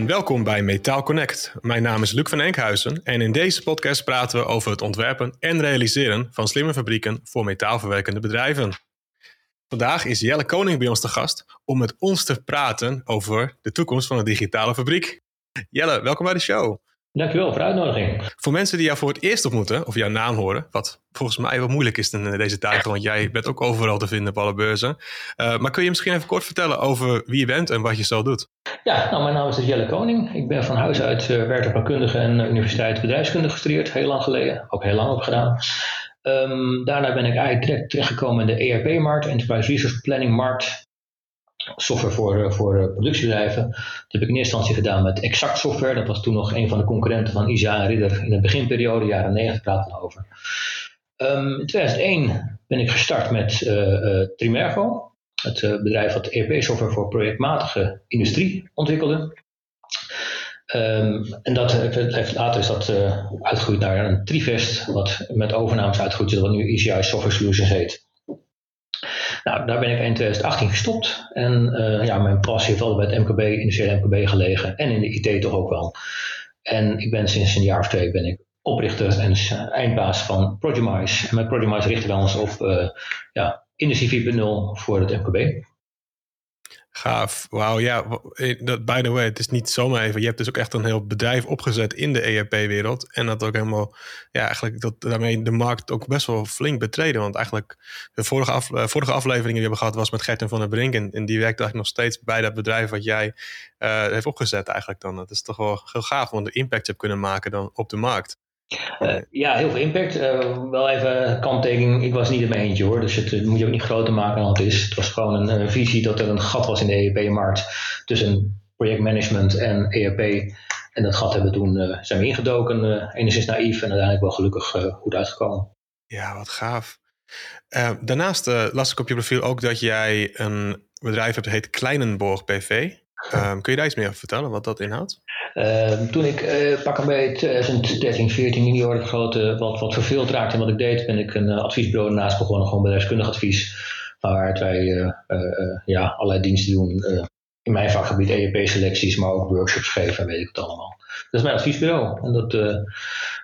welkom bij Metaal Connect. Mijn naam is Luc van Enkhuizen en in deze podcast praten we over het ontwerpen en realiseren van slimme fabrieken voor metaalverwerkende bedrijven. Vandaag is Jelle Koning bij ons te gast om met ons te praten over de toekomst van de digitale fabriek. Jelle, welkom bij de show. Dankjewel voor de uitnodiging. Voor mensen die jou voor het eerst ontmoeten, of jouw naam horen, wat volgens mij wat moeilijk is in deze tijd, want jij bent ook overal te vinden op alle beurzen. Uh, maar kun je misschien even kort vertellen over wie je bent en wat je zo doet? Ja, nou, mijn naam is Jelle Koning. Ik ben van huis uit uh, werktuigbouwkundige en universiteit bedrijfskunde gestudeerd, heel lang geleden, ook heel lang op gedaan. Um, daarna ben ik eigenlijk direct terechtgekomen in de ERP-markt, Enterprise Resource Planning markt software voor, eh, voor eh, productiebedrijven. Dat heb ik in eerste instantie gedaan met Exact Software. Dat was toen nog een van de concurrenten van ISA en Ridder in de beginperiode, jaren 90 praten we over. Um, in 2001 ben ik gestart met uh, Trimergo, het bedrijf dat ERP-software voor projectmatige industrie ontwikkelde. Um, en dat heeft, later is dat uitgegroeid naar een Trivest, wat met overnames uitgegroeid is, wat nu ECI Software Solutions heet. Nou, daar ben ik in 2018 gestopt. En uh, ja, mijn passie heeft altijd bij het MKB, industriële MKB gelegen. En in de IT toch ook wel. En ik ben sinds een jaar of twee ben ik oprichter en eindbaas van Progemise. En met Progemise richten we ons op uh, ja, industrie 4.0 voor het MKB. Gaaf. Wauw, ja. Eh, by the way, het is niet zomaar even. Je hebt dus ook echt een heel bedrijf opgezet in de ERP-wereld. En dat ook helemaal, ja, eigenlijk dat daarmee de markt ook best wel flink betreden. Want eigenlijk de vorige, af, eh, vorige aflevering die we hebben gehad was met Gerten van der Brink. En, en die werkt eigenlijk nog steeds bij dat bedrijf wat jij uh, heeft opgezet eigenlijk dan. Dat is toch wel heel gaaf, want de impact hebt kunnen maken dan op de markt. Uh, ja, heel veel impact. Uh, wel even kanttekening, ik was niet in mijn eentje hoor. Dus het, moet je ook niet groter maken dan het is. Het was gewoon een, een visie dat er een gat was in de ERP-markt tussen projectmanagement en ERP. En dat gat hebben we toen uh, zijn we ingedoken. enigszins naïef en uiteindelijk wel gelukkig goed uitgekomen. Ja, wat gaaf. daarnaast las ik op je profiel ook dat jij een bedrijf hebt dat heet Kleinenborg BV. Um, kun je daar iets meer over vertellen, wat dat inhoudt? Uh, toen ik uh, pak bij 2013, 14 in die orde grote wat, wat verveeld raakte in wat ik deed, ben ik een uh, adviesbureau naast begonnen, gewoon bedrijfskundig advies. Waar wij uh, ja, allerlei diensten doen. in mijn vakgebied EEP-selecties, maar ook workshops geven en weet ik het allemaal. Dat is mijn adviesbureau. En dat,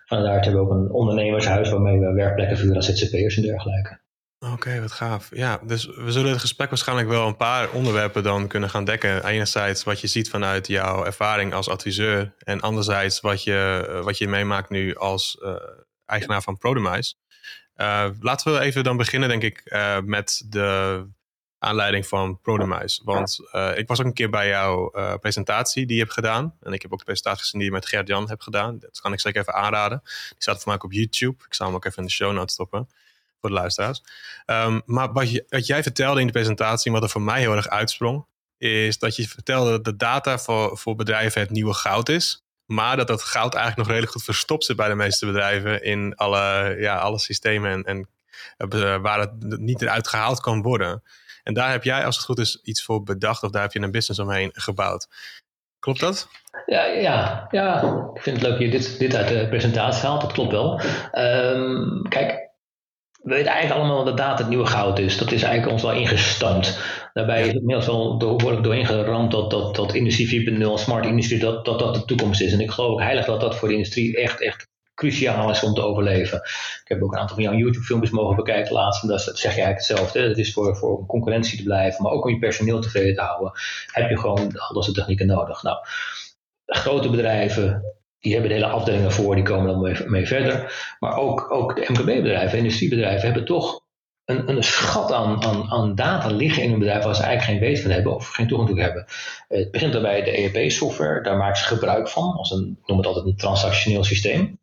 vanuit hebben we ook een ondernemershuis waarmee we werkplekken vuren als ZZP'ers en dergelijke. Oké, wat gaaf. Ja, dus we zullen het gesprek waarschijnlijk wel een paar onderwerpen dan kunnen gaan dekken. Enerzijds wat je ziet vanuit jouw ervaring als adviseur. En anderzijds wat je, eh, wat je meemaakt nu als uh, eigenaar van Prodemise. Uh, laten we even dan beginnen, denk ik, met de aanleiding van Prodemise. Want ik was ook een keer bij jouw presentatie die je hebt gedaan. En ik heb ook de presentatie gezien die je met Gert-Jan hebt gedaan. Dat kan ik zeker even aanraden. Die staat voor mij op YouTube. Ik zal hem ook even in de show notes stoppen voor de luisteraars. Um, maar wat, wat jij vertelde in de presentatie, wat er voor mij heel erg uitsprong, is dat je vertelde dat de data voor, voor bedrijven het nieuwe goud is. Maar dat dat goud eigenlijk nog redelijk goed verstopt zit bij de meeste bedrijven in alle, ja, alle systemen en, en eh, waar het niet eruit gehaald kan worden. En daar heb jij, als het goed is, iets voor bedacht of daar heb je een business omheen gebouwd. Klopt dat? Ja, ja, ja. ik vind het leuk dat je dit, dit uit de presentatie haalt. Dat klopt wel. Um, kijk, we weten eigenlijk allemaal dat data het nieuwe goud is. Dat is eigenlijk ons wel ingestampt. Daarbij is het inmiddels wel behoorlijk doorheen geramd dat, dat, dat industrie 4.0, smart industrie, dat, dat dat de toekomst is. En ik geloof ook heilig dat dat voor de industrie echt, echt cruciaal is om te overleven. Ik heb ook een aantal van jouw YouTube-filmpjes mogen bekijken laatst. En dat, zeg je eigenlijk hetzelfde. Het is voor, voor concurrentie te blijven, maar ook om je personeel tevreden te houden, heb je gewoon al dat technieken nodig. Nou, grote bedrijven, die hebben hele afdelingen voor, die komen dan mee, verder. Maar ook, ook de MKB-bedrijven, industriebedrijven hebben toch een, een schat aan, aan, aan data liggen in hun bedrijf waar ze eigenlijk geen weet van hebben of geen toegang toe hebben. Het begint daarbij de ERP-software, daar maken ze gebruik van, als een, noem het altijd een transactioneel systeem.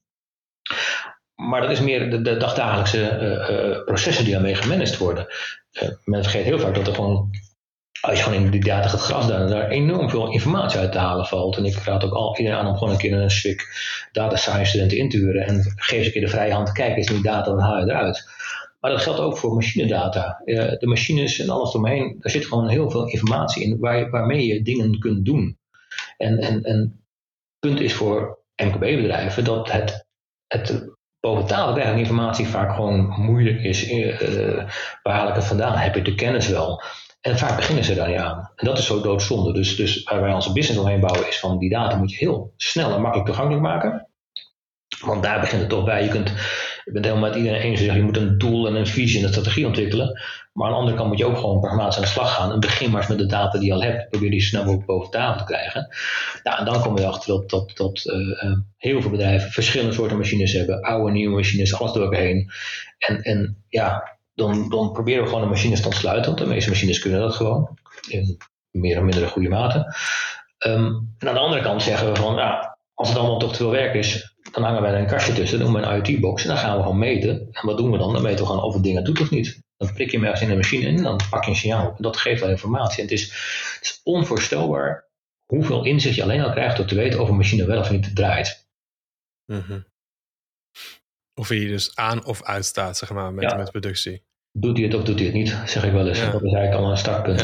Maar dat is meer de, dagdagelijkse uh, processen die daarmee gemanaged worden. Uh, men vergeet heel vaak dat er gewoon als je gewoon in die data gaat grasduinen, daar enorm veel informatie uit te halen valt. En ik raad ook al iedereen aan om gewoon een keer een SWIC data science studenten in te huren en geef ze een keer de vrije hand, kijk eens in die data, dan haal je eruit. Maar dat geldt ook voor machinedata. De machines en alles omheen, daar zit gewoon heel veel informatie in waar, waarmee je dingen kunt doen. En, en, en punt is voor MKB-bedrijven dat het, het boven tafel informatie vaak gewoon moeilijk is. Uh, waar haal ik het vandaan? Heb je de kennis wel? En vaak beginnen ze daar niet aan. En dat is zo doodzonde. Dus, dus waar wij onze business omheen bouwen is van die data moet je heel snel en makkelijk toegankelijk maken. Want daar begint het toch bij. Je, kunt, bent helemaal met iedereen eens. Je moet een doel en een visie en een strategie ontwikkelen. Maar aan de andere kant moet je ook gewoon pragmatisch aan de slag gaan. En begin maar eens met de data die je al hebt. Probeer die snel boven tafel te krijgen. Nou, en dan kom je achter dat, dat uh, heel veel bedrijven verschillende soorten machines hebben. Oude, nieuwe machines, alles door elkaar heen. En, en ja, dan, dan proberen we gewoon de machines te ontsluiten. Want de meeste machines kunnen dat gewoon. In meer of mindere goede mate. Um, en aan de andere kant zeggen we van, ja, als het allemaal toch te veel werk is, dan hangen wij er een kastje tussen, doen we een IoT-box en dan gaan we gewoon meten. En wat doen we dan? Dan meten we gewoon of het ding doet of niet. Dan prik je hem ergens in de machine en dan pak je een signaal. En dat geeft al informatie. En het is, het is onvoorstelbaar hoeveel inzicht je alleen al krijgt door te weten of een machine wel of niet draait. Mm Of je dus aan of uitstaat, zeg maar, met, met productie doet hij het of doet hij het niet, zeg ik wel eens. Dat is eigenlijk al een startpunt.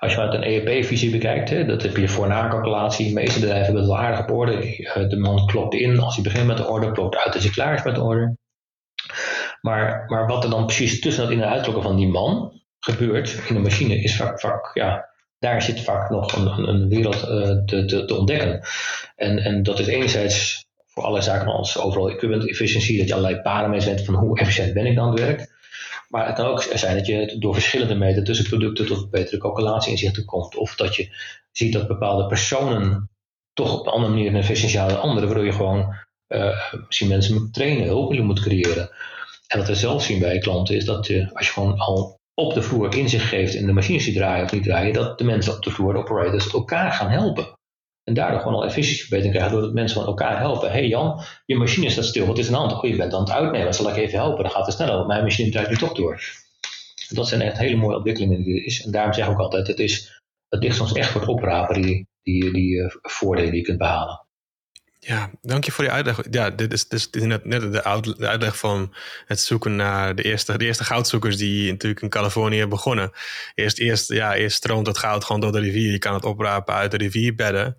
Als je uit een EEP-visie bekijkt, hè, dat heb je voor na-calculatie. De meeste bedrijven hebben het wel aardig op orde. Eh, de man klopt in als hij begint met de order, klopt uit als hij klaar is met de order. Maar, maar wat er dan precies tussen dat in- en uitklokken van die man gebeurt in de machine, is vaak, vaak ja, daar zit vaak nog een, een wereld uh, te, te, te, ontdekken. En, en dat is enerzijds voor alle zaken als overal equipment efficiency, dat je allerlei parameters hebt van hoe efficiënt ben ik aan het werk. Maar het kan ook zijn dat je door verschillende meters tussen producten tot betere calculatie-inzichten komt. Of dat je ziet dat bepaalde personen toch op een andere manier efficiëntie dan anderen, waardoor je gewoon uh, misschien mensen moet trainen, hulpmiddelen moet creëren. En wat we zelf zien bij klanten is dat je, als je gewoon al op de vloer inzicht geeft in de machines die draaien of niet draaien, dat de mensen op de vloer, de operators, elkaar gaan helpen. En daardoor gewoon al efficiëntieverbetering krijgen doordat mensen van elkaar helpen. hey Jan, je machine staat stil, wat is aan de hand? Oh, je bent aan het uitnemen, zal ik even helpen? Dan gaat het sneller, want mijn machine draait nu toch door. Dat zijn echt hele mooie ontwikkelingen die er is. En daarom zeg ik ook altijd, het, is, het ligt soms echt voor het oprapen, die, die, die uh, voordelen die je kunt behalen. Ja, dank je voor die uitleg. Ja, dit is, dit is net, net de, uitleg van het zoeken naar de eerste, de eerste goudzoekers die natuurlijk in Californië begonnen. Eerst, eerst, ja, eerst stroomt het goud gewoon door de rivier. Je kan het oprapen uit de rivierbedden.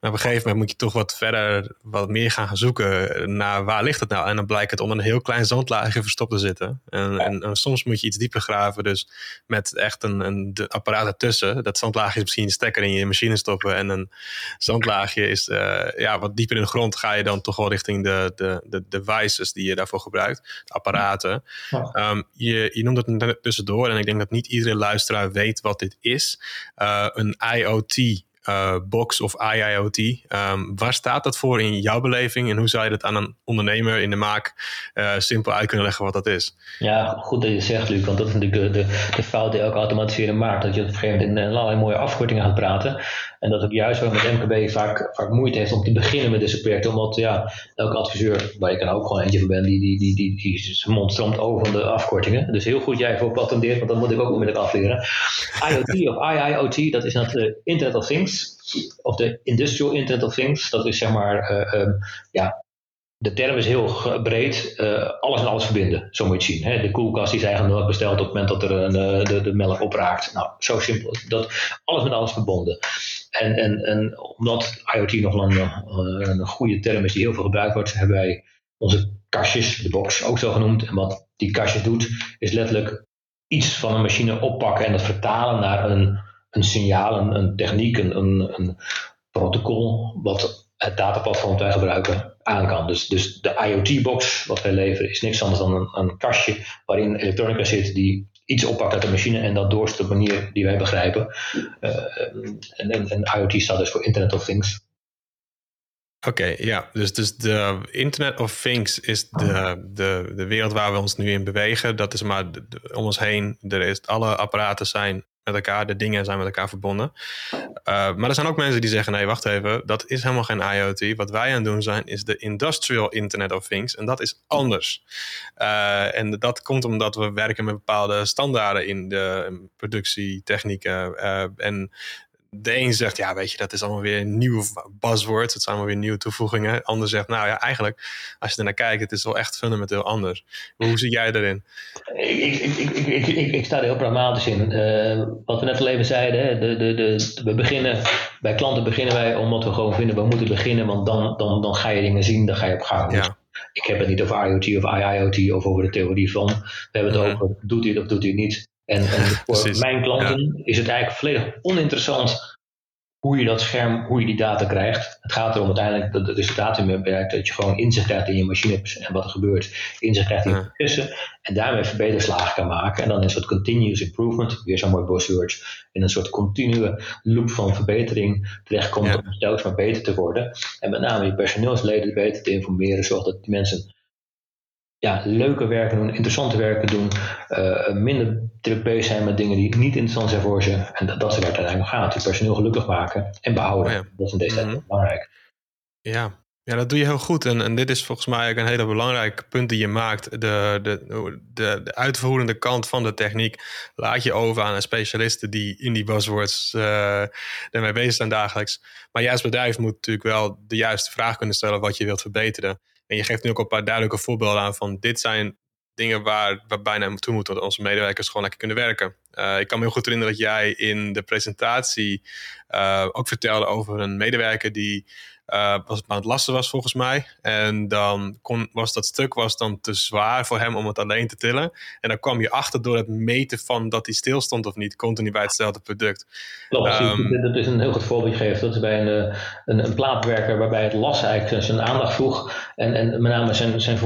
Maar op een gegeven moment moet je toch wat verder, wat meer gaan zoeken naar waar ligt het nou. En dan blijkt het onder een heel klein zandlaagje verstopt te zitten. En, en, soms moet je iets dieper graven, dus met echt een, een apparaat ertussen. Dat zandlaagje is misschien een stekker in je machine stoppen. En een zandlaagje is uh, ja, wat dieper in de grond ga je dan toch wel richting de, de, de devices die je daarvoor gebruikt, de apparaten. Um, je, je noemt het tussendoor en ik denk dat niet iedere luisteraar weet wat dit is. Uh, een IoT uh, box of IIoT. Um, waar staat dat voor in jouw beleving en hoe zou je dat aan een ondernemer in de maak uh, simpel uit kunnen leggen wat dat is? Ja, goed dat je zegt, Luc, want dat is natuurlijk de, de, de fout die elke automatiseren maakt. Dat je op een gegeven moment in allerlei mooie afkortingen gaat praten. En dat ook juist waar met MKB vaak, vaak moeite heeft om te beginnen met deze projecten. Omdat ja, elke adviseur, waar ik dan ook gewoon eentje van ben, die, die, die, die, die zijn mond over van de afkortingen. Dus heel goed jij voor patenteert, want dat moet ik ook onmiddellijk afleren. IoT of IIoT, dat is het uh, Internet of Things of de Industrial Internet of Things. Dat is zeg maar, uh, um, ja, de term is heel breed. Uh, alles en alles verbinden, zo moet je het zien. Hè? De koelkast die is eigenlijk besteld op het moment dat er een, de, de melk opraakt. Nou, zo simpel. Dat, alles met alles verbonden. En, en, en omdat IoT nog een, een goede term is die heel veel gebruikt wordt, hebben wij onze kastjes, de box ook zo genoemd. En wat die kastjes doet, is letterlijk iets van een machine oppakken en dat vertalen naar een een signaal, een, een techniek, een, een, een, protocol wat het dataplatform dat wij gebruiken aan kan. Dus, dus de IoT-box wat wij leveren is niks anders dan een, een kastje waarin elektronica zit die iets oppakt uit de machine en dat doorst op de manier die wij begrijpen. En, en, en, IoT staat dus voor Internet of Things. Oké, ja. Dus, dus de Internet of Things is de, de, de wereld waar we ons nu in bewegen. Dat is maar om ons heen. Er is, alle apparaten zijn met elkaar, de dingen zijn met elkaar verbonden. Uh, maar er zijn ook mensen die zeggen: nee, wacht even, dat is helemaal geen IoT. Wat wij aan het doen zijn, is de Industrial Internet of Things. En dat is anders. Uh, en dat komt omdat we werken met bepaalde standaarden in de productietechnieken. Uh, en de een zegt, ja, weet je, dat is allemaal weer een nieuw buzzword. Het zijn allemaal weer nieuwe toevoegingen. De ander zegt, nou ja, eigenlijk, als je er naar kijkt, het is wel echt fundamenteel anders. Hoe zie jij erin? Ik, ik, ik, ik, ik, ik sta er heel pragmatisch in. Uh, wat we net al even zeiden, de, de, de, we beginnen, bij klanten beginnen wij omdat we gewoon vinden, we moeten beginnen, want dan, dan, dan ga je dingen zien, dan ga je op gang. Ja. ik heb het niet over IoT of IIoT of over de theorie van. We hebben het -hmm. over, doet hij het of doet hij het niet En, en voor mijn klanten is het eigenlijk volledig oninteressant hoe je dat scherm, hoe je die data krijgt. Het gaat erom uiteindelijk dat het resultaat meer bereikt dat je gewoon inzicht krijgt in je machine en wat er gebeurt, inzicht krijgt in je processen en daarmee verbeterslagen kan maken. En dan een soort continuous improvement, weer zo'n mooi buzzword, in een soort continue loop van verbetering terechtkomt ja. om telkens maar beter te worden. En met name je personeelsleden beter te informeren, zorg dat die mensen ja, leuke werken doen, interessante werken doen, uh, minder druk bezig zijn met dingen die niet interessant zijn voor ze. En dat, dat is waar het uiteindelijk om gaat. Je personeel gelukkig maken en behouden. Oh dat is in deze tijd mm belangrijk. Ja. ja, dat doe je heel goed. En, en dit is volgens mij ook een hele belangrijk punt die je maakt. De, de, de, de uitvoerende kant van de techniek laat je over aan specialisten die in die buzzwords uh, ermee bezig zijn dagelijks. Maar als bedrijf moet natuurlijk wel de juiste vraag kunnen stellen wat je wilt verbeteren. En je geeft nu ook een paar duidelijke voorbeelden aan van dit zijn dingen waar we bijna naartoe moeten, dat onze medewerkers gewoon lekker kunnen werken. Uh, ik kan me heel goed herinneren dat jij in de presentatie uh, ook vertelde over een medewerker die uh, was het aan het lasten was volgens mij. En dan kon, was dat stuk was dan te zwaar voor hem om het alleen te tillen. En dan kwam je achter door het meten van dat hij stilstond of niet, continu bij hetzelfde product. Klopt, um, dat is een heel goed voorbeeld gegeven. Dat is bij een, een, een plaatwerker waarbij het las eigenlijk zijn aandacht vroeg. En, en met name zijn, zijn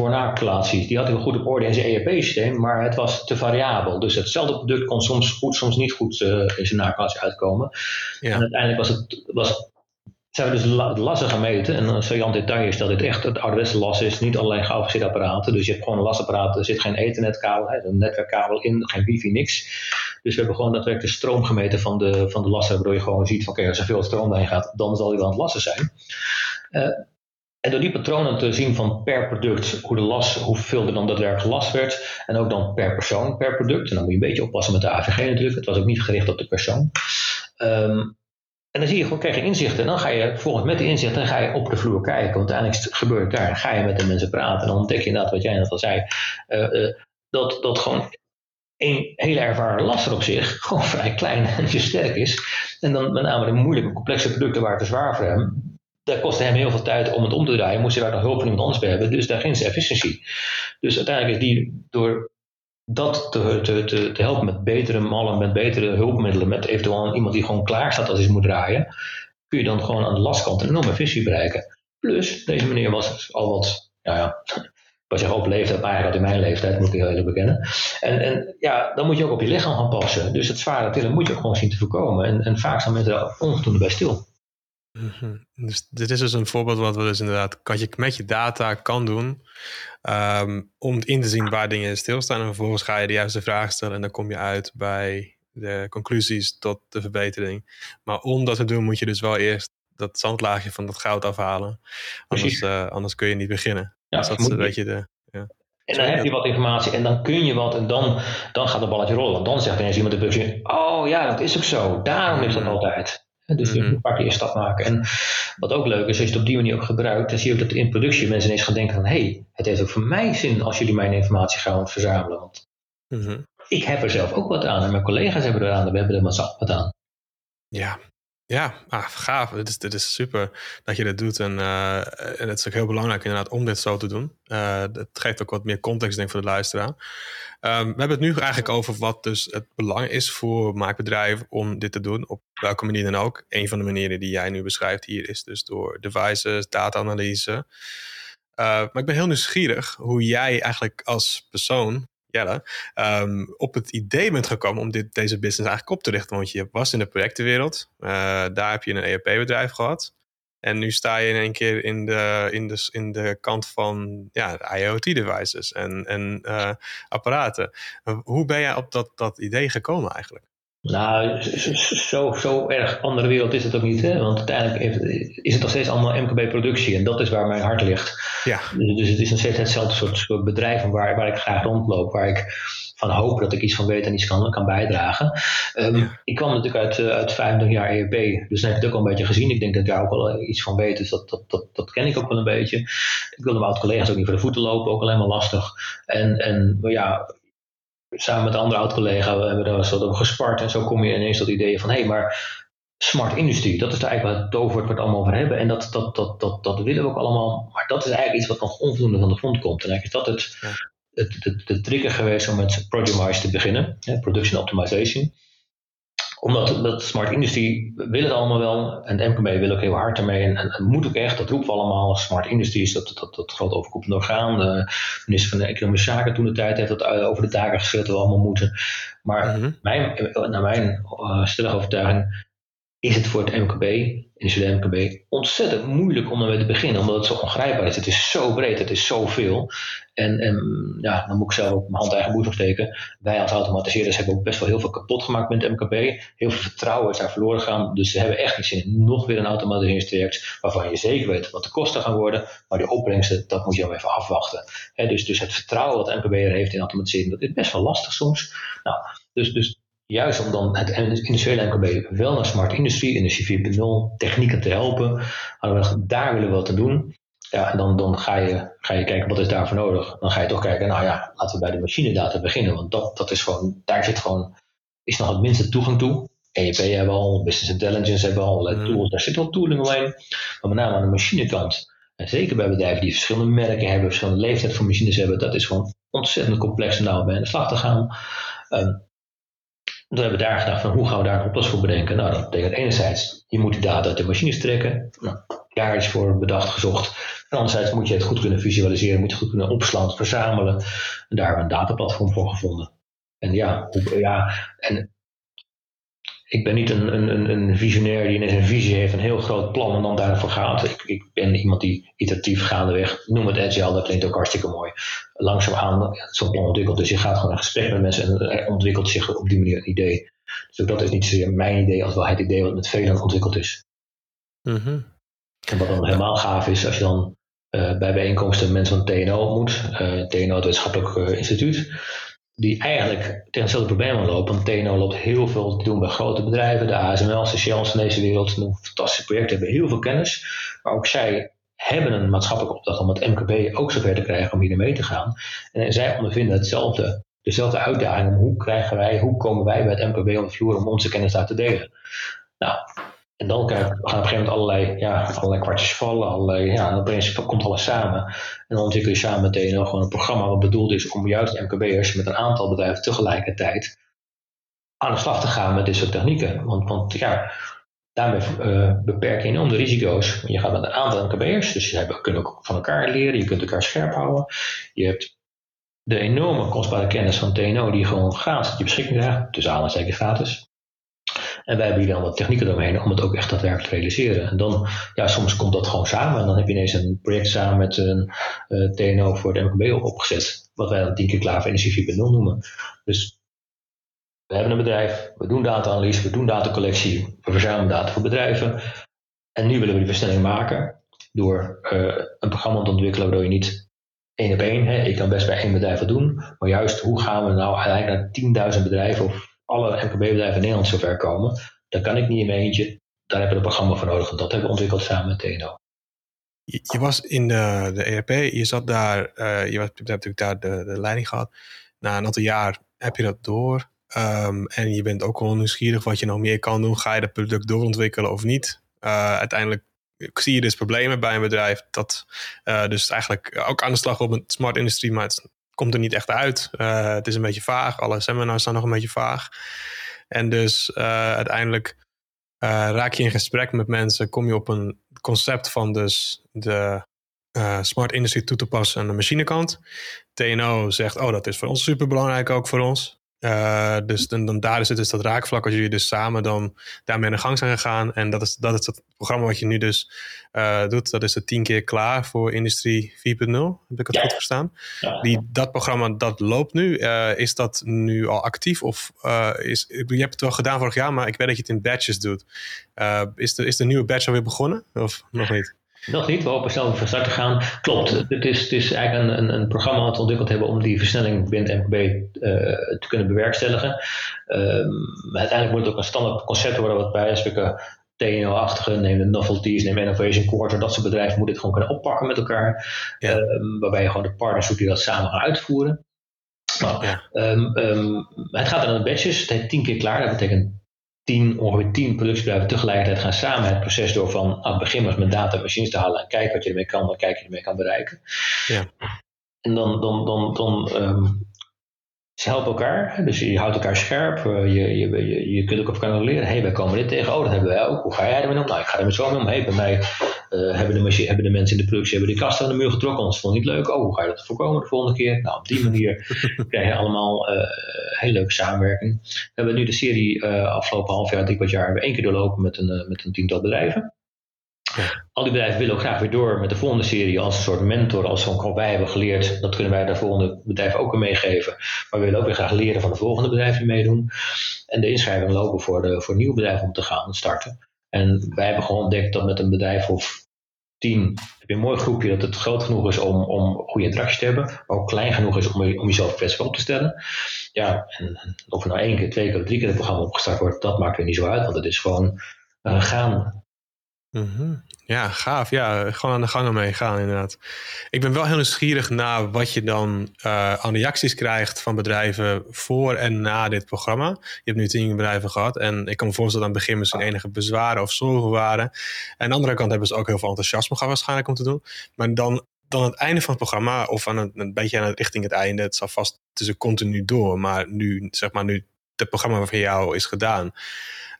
Die had hij wel goed op orde in zijn ERP-systeem, maar het was te variabel. Dus hetzelfde product kon soms goed, soms niet goed uh, in zijn naklatie uitkomen. Ja. En uiteindelijk was het, was zijn we dus lassen gemeten. En een saillant detail is dat dit echt het ouderwetse las is, niet alleen geavanceerde apparaten. Dus je hebt gewoon een lasapparaat, er zit geen ethernetkabel, een netwerkkabel in, geen wifi, niks. Dus we hebben gewoon daadwerkelijk de stroom gemeten van de, van de waardoor je gewoon ziet van oké, als er veel stroom heen gaat, dan zal hij wel aan het lassen zijn. Uh, en door die patronen te zien van per product, hoe de las, hoeveel er dan daadwerkelijk gelast werd. En ook dan per persoon, per product. En dan moet je een beetje oppassen met de AVG natuurlijk. Het was ook niet gericht op de persoon. Um, en dan zie je gewoon, krijg je inzichten. En dan ga je volgens met die inzichten ga je op de vloer kijken. Want uiteindelijk gebeurt daar. ga je met de mensen praten. En dan ontdek je inderdaad wat jij net al zei. Uh, uh, dat, dat gewoon een hele ervaren laster op zich gewoon vrij klein en sterk is. En dan met name de moeilijke, complexe producten waar het te zwaar voor hem. Daar kostte hem heel veel tijd om het om te draaien. Moest hij daar nog hulp van iemand anders bij hebben. Dus daar zijn efficiëntie. Dus uiteindelijk is die door dat te, helpen met betere mallen, met betere hulpmiddelen, met eventueel iemand die gewoon klaar staat als hij moet draaien, kun je dan gewoon aan de lastkant een enorme visie bereiken. Plus, deze meneer was al wat, ja, ja ik was op leeftijd, maar eigenlijk in mijn leeftijd, moet ik heel eerlijk bekennen. En, en ja, dan moet je ook op je lichaam gaan passen. Dus het zware tillen moet je ook gewoon zien te voorkomen. En, en vaak zijn mensen daar onvoldoende bij stil. Mm Dus dit is dus een voorbeeld wat we dus inderdaad wat je met je data kan doen. Um, om in te zien waar dingen stilstaan. En vervolgens ga je de juiste vraag stellen. En dan kom je uit bij de conclusies tot de verbetering. Maar om dat te doen moet je dus wel eerst dat zandlaagje van dat goud afhalen. Anders, uh, anders kun je niet beginnen. Ja, dus dat is een beetje de... Ja. En dan heb je wat informatie en dan kun je wat en dan, dan gaat het balletje rollen. Want dan zegt ineens iemand de busje, oh ja, dat is ook zo. Daarom is dat mm. Dus je moet een paar keer stap maken. En wat ook leuk is, als je het op die manier ook gebruikt, dan zie je ook dat in productie mensen ineens gaan denken van, hé, hey, het heeft ook voor mij zin als jullie mijn informatie gaan verzamelen. Want mhm. ik heb er zelf ook wat aan en mijn collega's hebben er aan en we hebben er wat aan. Ja, ja, ah, gaaf. Dit is, is super dat je dit doet. En, uh, en het is ook heel belangrijk inderdaad om dit zo te doen. Uh, het geeft ook wat meer context denk ik voor de luisteraar. Um, we hebben het nu eigenlijk over wat dus het belang is voor maakbedrijven om dit te doen. Op welke manier dan ook. Een van de manieren die jij nu beschrijft hier is dus door devices, data-analyse. Uh, maar ik ben heel nieuwsgierig hoe jij eigenlijk als persoon Jelle, um, op het idee bent gekomen om dit, deze business eigenlijk op te richten. Want je was in de projectenwereld, uh, daar heb je een ERP-bedrijf gehad. En nu sta je in één keer in de, in de, in de kant van ja, IoT-devices en, en uh, apparaten. Hoe ben jij op dat, dat idee gekomen eigenlijk? Nou, zo, zo erg andere wereld is het ook niet. Hè? Want uiteindelijk is het nog steeds allemaal MKB-productie. En dat is waar mijn hart ligt. Ja. Dus, dus het is nog steeds hetzelfde soort, bedrijf waar, waar ik graag rondloop. Waar ik van hoop dat ik iets van weet en iets kan, kan bijdragen. Um, Ik kwam natuurlijk uit, uh, uit 25 jaar ERP. Dus dan heb ik het ook al een beetje gezien. Ik denk dat ik daar ook wel iets van weet. Dus dat, dat, dat, dat ken ik ook wel een beetje. Ik wilde mijn oud-collega's ook niet voor de voeten lopen. Ook alleen maar lastig. En, en ja, samen met een andere oud-collega we hebben daar wat over gespart. En zo kom je ineens tot ideeën van, hé, hey, maar smart industrie, dat is daar eigenlijk wel het toverwoord waar we het allemaal over hebben. En dat, dat, dat, dat, dat willen we ook allemaal. Maar dat is eigenlijk iets wat nog onvoldoende van de grond komt. En eigenlijk is dat het, het, de, de trigger geweest om met Project te beginnen, hè, Production Optimization omdat dat smart industry wil het allemaal wel. En de MKB wil ook heel hard ermee. En, en, moet ook echt, dat roepen we allemaal. Smart industry is dat, dat, dat groot overkoepelend orgaan. De minister van de Economische Zaken toen de tijd heeft dat eh, over de taken gezet dat we allemaal moeten. Maar mm mijn, naar mijn uh, stellige overtuiging is het voor het MKB, individuele MKB, ontzettend moeilijk om ermee te beginnen, omdat het zo ongrijpbaar is. Het is zo breed, het is zoveel. En, en ja, dan moet ik zelf ook mijn hand eigen boezem steken. Wij als automatiseerders hebben ook best wel heel veel kapot gemaakt met het MKB. Heel veel vertrouwen is daar verloren gegaan. Dus ze hebben echt niet zin in nog weer een automatiseringstraject waarvan je zeker weet wat de kosten gaan worden. Maar die opbrengsten, dat moet je dan even afwachten. dus, dus het vertrouwen wat de MKB'er heeft in automatisering, dat is best wel lastig soms. Nou, dus, dus juist om dan het industriële MKB wel naar smart industrie, industrie 4.0, technieken te helpen. Daar willen we wat te doen. Ja, en dan, dan ga, je, ga je kijken wat is daarvoor nodig. Dan ga je toch kijken, nou ja, laten we bij de machinedata beginnen. Want dat, dat is gewoon, daar zit gewoon, is nog het minste toegang toe. EEP hebben we al, Business Intelligence hebben we al, allerlei mm. tools, daar zit al tooling omheen. Maar met name aan de machinekant, en zeker bij bedrijven die verschillende merken hebben, verschillende leeftijd van machines hebben, dat is gewoon ontzettend complex om daar bij aan de slag te gaan. Um, toen hebben we daar gedacht van hoe gaan we daar een oplossing voor bedenken. Nou, dat betekent enerzijds, je moet die data uit de machines trekken. Nou, daar is voor bedacht, gezocht. En anderzijds moet je het goed kunnen visualiseren, moet je het goed kunnen opslaan, verzamelen. En daar hebben we een dataplatform voor gevonden. En ja, ja en ik ben niet een, een, een visionair die ineens een visie heeft, een heel groot plan en dan daarvoor gaat. Ik, ik ben iemand die iteratief gaandeweg, noem het agile, dat klinkt ook hartstikke mooi. Langzaamaan zo'n plan ontwikkelt. Dus je gaat gewoon een gesprek met mensen en er ontwikkelt zich op die manier een idee. Dus ook dat is niet zozeer mijn idee als wel het idee wat met velen ontwikkeld is. Mm En wat dan helemaal gaaf is, als je dan uh, bij bijeenkomsten mensen van TNO ontmoet, uh, TNO het wetenschappelijk uh, instituut, die eigenlijk tegen hetzelfde probleem lopen. Want TNO loopt heel veel te doen bij grote bedrijven, de ASML, de Shells van deze wereld. Een fantastische projecten, hebben heel veel kennis. Maar ook zij hebben een maatschappelijke opdracht om het MKB ook zover te krijgen om hier mee te gaan. En zij ondervinden hetzelfde, dezelfde uitdaging hoe krijgen wij, hoe komen wij bij het MKB om de vloer om onze kennis daar te delen. Nou, en dan gaan op een gegeven moment allerlei, ja, allerlei kwartjes vallen. Allerlei, ja, en opeens komt alles samen. En dan ontwikkel je samen meteen nog gewoon een programma wat bedoeld is om juist MKB'ers met een aantal bedrijven tegelijkertijd aan de slag te gaan met dit soort technieken. Want, want ja, daarmee uh, beperk je enorm de risico's. Je gaat met een aantal MKB'ers, dus je kunt ook van elkaar leren, je kunt elkaar scherp houden. Je hebt de enorme kostbare kennis van TNO die gewoon gratis je beschikking krijgt, dus aanhalingstekens gratis. En wij hebben hier dan wat technieken doorheen om het ook echt daadwerkelijk te realiseren. En dan, ja, soms komt dat gewoon samen. En dan heb je ineens een project samen met een uh, eh, TNO voor het MKB opgezet. Wat wij dan tien keer klaar voor Energie 4.0 noemen. Dus we hebben een bedrijf, we doen data-analyse, we doen datacollectie, we verzamelen data voor bedrijven. En nu willen we die versnelling maken door uh, een programma te ontwikkelen waardoor je niet één op één, hè, ik kan best bij één bedrijf wat doen, maar juist hoe gaan we nou eigenlijk naar 10.000 bedrijven of alle MKB-bedrijven in Nederland zover komen. Dat kan ik niet in mijn eentje. Daar hebben we een programma voor nodig. En dat hebben we ontwikkeld samen met TNO. Je, was in de, de ERP, je zat daar, uh, je, was, hebt natuurlijk daar de, de leiding gehad. Na een aantal jaar heb je dat door. Um, en je bent ook wel nieuwsgierig wat je nog meer kan doen. Ga je dat product doorontwikkelen of niet? Uh, uiteindelijk zie je dus problemen bij een bedrijf dat uh, dus eigenlijk ook aan de slag wil met smart industrie, maar het komt er niet echt uit. Uh, het is een beetje vaag. Alle seminars zijn nog een beetje vaag. En dus uh, uiteindelijk uh, raak je in gesprek met mensen. Kom je op een concept van dus de smart industry toe te passen aan de machinekant. TNO zegt, oh dat is voor ons super belangrijk ook voor ons. Uh, dus dan, dan, daar is het dus dat raakvlak als jullie dus samen dan daarmee aan de gang zijn gegaan. En dat is, dat is het programma wat je nu dus uh, doet. Dat is de tien keer klaar voor Industrie 4.0. Heb ik het goed verstaan? Die, dat programma dat loopt nu. Uh, is dat nu al actief? Of is, je hebt het wel gedaan vorig jaar, maar ik weet dat je het in batches doet. is, de, is de nieuwe batch alweer begonnen? Of nog niet? Nog niet, we hopen snel van start te gaan. Klopt, het is, het is eigenlijk een, een, programma wat we ontwikkeld hebben om die versnelling binnen MKB uh, eh, te kunnen bewerkstelligen. Um, uiteindelijk moet het ook een standaard concept worden wat bij spreken TNO-achtige, neem de novelties, neem Innovation Quarter, dat soort bedrijven moeten het gewoon kunnen oppakken met elkaar. Um, waarbij je gewoon de partners zoekt die dat samen gaan uitvoeren. Nou, ja. um, het gaat dan in batches, het heet tien keer klaar, dat betekent tien, ongeveer tien productiebedrijven tegelijkertijd gaan samen het proces door van aan het begin was met data machines te halen en kijken wat je ermee kan, dan kijk je ermee kan bereiken. Ja. En dan, dan, dan, dan ehm, ze helpen elkaar, dus je houdt elkaar scherp. Eh, je, je, je, je kunt ook op elkaar leren. Hé, hey, wij komen dit tegen. Oh, dat hebben wij ook. Hoe ga jij ermee om? Nou, ik ga er met zo mee om. Hey, bij mij uh, hebben, de machine, hebben de mensen in de productie hebben die kasten aan de muur getrokken. Dat vond niet leuk. Oh, hoe ga je dat voorkomen de volgende keer? Nou, op die manier krijg je allemaal uh, hele leuke samenwerking. We hebben nu de serie afgelopen half jaar, drie kwart jaar, hebben één keer doorlopen met een, met een tiental bedrijven. Al die bedrijven willen ook graag weer door met de volgende serie als een soort mentor. Als gewoon wij hebben geleerd, dat kunnen wij de volgende bedrijven ook weer meegeven. Maar we willen ook weer graag leren van de volgende bedrijven die meedoen. En de inschrijvingen lopen voor, de, voor nieuwe bedrijven om te gaan starten. En wij hebben gewoon ontdekt dat met een bedrijf of tien heb je een mooi groepje dat het groot genoeg is om, om goede interactie te hebben, maar ook klein genoeg is om, om jezelf kwetsbaar op te stellen. Ja, en of er nou één keer, twee keer of drie keer het programma opgestart wordt, dat maakt er niet zo uit, want het is gewoon uh, gaan Mhm. Ja, gaaf. Ja, gewoon aan de gang mee gaan inderdaad. Ik ben wel heel nieuwsgierig naar wat je dan uh, aan reacties krijgt van bedrijven voor en na dit programma. Je hebt nu tien bedrijven gehad en ik kan me voorstellen dat aan het begin misschien enige bezwaren of zorgen waren. En aan de andere kant hebben ze ook heel veel enthousiasme gehad waarschijnlijk om te doen. Maar dan, dan het einde van het programma of aan het, een beetje aan richting het einde, het zal vast tussen continu door. Maar nu, zeg maar nu het programma van jou is gedaan.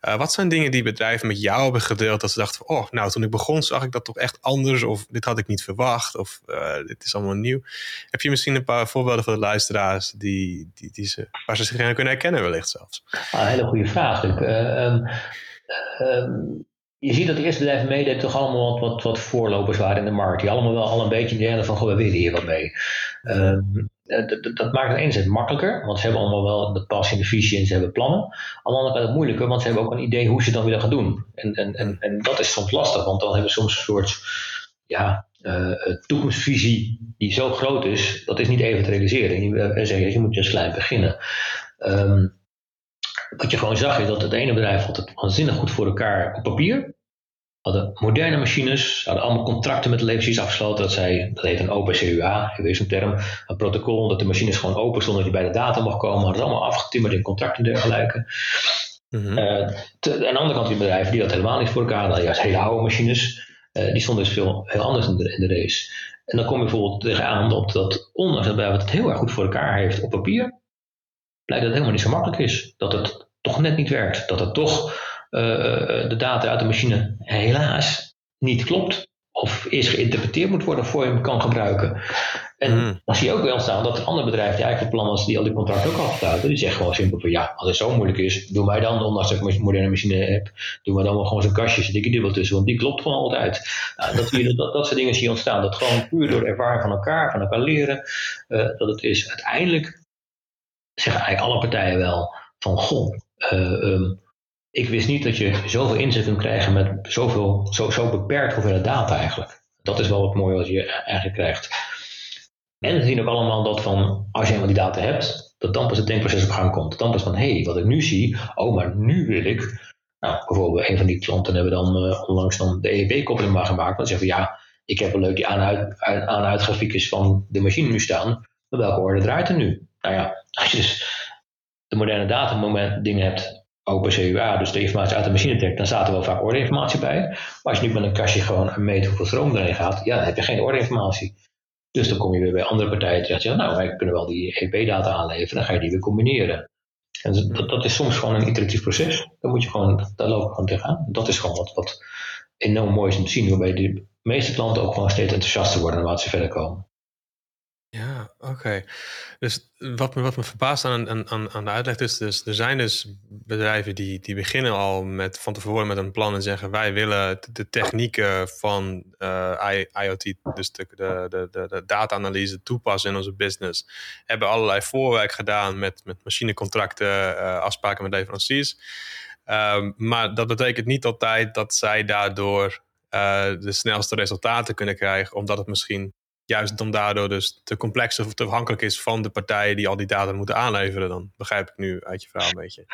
Uh, wat zijn dingen die bedrijven met jou hebben gedeeld dat ze dachten van, oh, nou, toen ik begon zag ik dat toch echt anders of dit had ik niet verwacht of uh, dit is allemaal nieuw. Heb je misschien een paar voorbeelden voor de luisteraars die, die, die ze, waar ze zich in kunnen herkennen wellicht zelfs? Ah, een hele goede vraag. Uh, um, um, je ziet dat de eerste bedrijven meededen toch allemaal wat, wat, wat, voorlopers waren in de markt. Die allemaal wel al een beetje in de van, goh, we willen hier wat mee. Um, dat, dat, maakt het enerzijds makkelijker, want ze hebben allemaal wel de passie en de visie en ze hebben plannen. Aan de andere kant moeilijker, want ze hebben ook een idee hoe ze het dan willen gaan doen. En, en, en, en dat is soms lastig, want dan hebben ze soms een soort ja, uh, toekomstvisie die zo groot is, dat is niet even te realiseren. En je, zeg, je moet dus klein beginnen. Um, wat je gewoon zag is dat het ene bedrijf had het waanzinnig goed voor elkaar op papier. Hadden moderne machines, hadden allemaal contracten met de leveranciers afgesloten. Dat, zij, dat heet een open CUA, je weet een term. Een protocol dat de machines gewoon open stonden, dat je bij de data mag komen. Hadden allemaal afgetimmerd in contracten en dergelijke. Mm -hmm. uh, te, aan de andere kant die bedrijven die dat helemaal niet voor elkaar hadden. Juist hele oude machines. Uh, die stonden dus veel heel anders in de, in de race. En dan kom je bijvoorbeeld tegenaan op dat, ondanks dat bedrijf het heel erg goed voor elkaar heeft op papier, blijkt dat het helemaal niet zo makkelijk is. Dat het toch net niet werkt. Dat het toch de data uit de machine helaas niet klopt. Of eerst geïnterpreteerd moet worden voor je hem kan gebruiken. En mm. dan zie je ook bij ontstaan dat andere bedrijven die eigenlijk van plan was, die al die contracten ook afsluiten, die zeggen gewoon simpel van ja, als het zo moeilijk is, doe mij dan, ondanks dat ik een moderne machine heb, doe mij dan wel gewoon zo'n kastje, er wel tussen, want die klopt gewoon altijd. Nou, dat, je, dat, dat soort dingen zie je ontstaan. Dat gewoon puur door ervaring van elkaar, van elkaar leren, uh, dat het is uiteindelijk, zeggen eigenlijk alle partijen wel, van goh, uh, um, ik wist niet dat je zoveel inzet kunt krijgen met zoveel, zo, zo beperkt hoeveelheid data eigenlijk. Dat is wel wat mooie wat je eigenlijk krijgt. En we zien ook allemaal dat van, als je eenmaal die data hebt, dat dan pas het denkproces op gang komt. Dan pas van, hé, hey, wat ik nu zie, oh, maar nu wil ik. Nou, bijvoorbeeld een van die klanten hebben dan uh, onlangs dan de EEB-koppeling maar gemaakt. Dan zeggen van, ja, ik heb een leuk die aan-uit van de machine nu staan. Maar welke orde draait er nu? Nou ja, als je dus de moderne datamoment dingen hebt, ook bij CUA, dus de informatie uit de machine trekt, dan staat er wel vaak ordeinformatie bij. Maar als je nu met een kastje gewoon meet hoeveel stroom erin gaat, ja, dan heb je geen ordeinformatie. Dus dan kom je weer bij andere partijen terecht. Ja, nou, wij kunnen wel die EP-data aanleveren, dan ga je die weer combineren. En dat, dat is soms gewoon een iteratief proces. Dan moet je gewoon, daar loop je gewoon tegenaan. Dat is gewoon wat, wat enorm mooi is om te zien, waarbij de meeste klanten ook gewoon steeds enthousiaster worden naarmate ze verder komen. Ja, oké. Dus wat me, wat me verbaast aan, aan, aan de uitleg is, dus er zijn dus bedrijven die, die beginnen al met, van tevoren met een plan en zeggen wij willen de technieken van uh, IoT, dus de, de, de, data-analyse toepassen in onze business. Hebben allerlei voorwerk gedaan met, met machinecontracten, uh, afspraken met leveranciers. Um, maar dat betekent niet altijd dat zij daardoor uh, de snelste resultaten kunnen krijgen, omdat het misschien juist dan daardoor dus te complex of te afhankelijk is van de partijen die al die data moeten aanleveren. Dan begrijp ik nu uit je verhaal een beetje.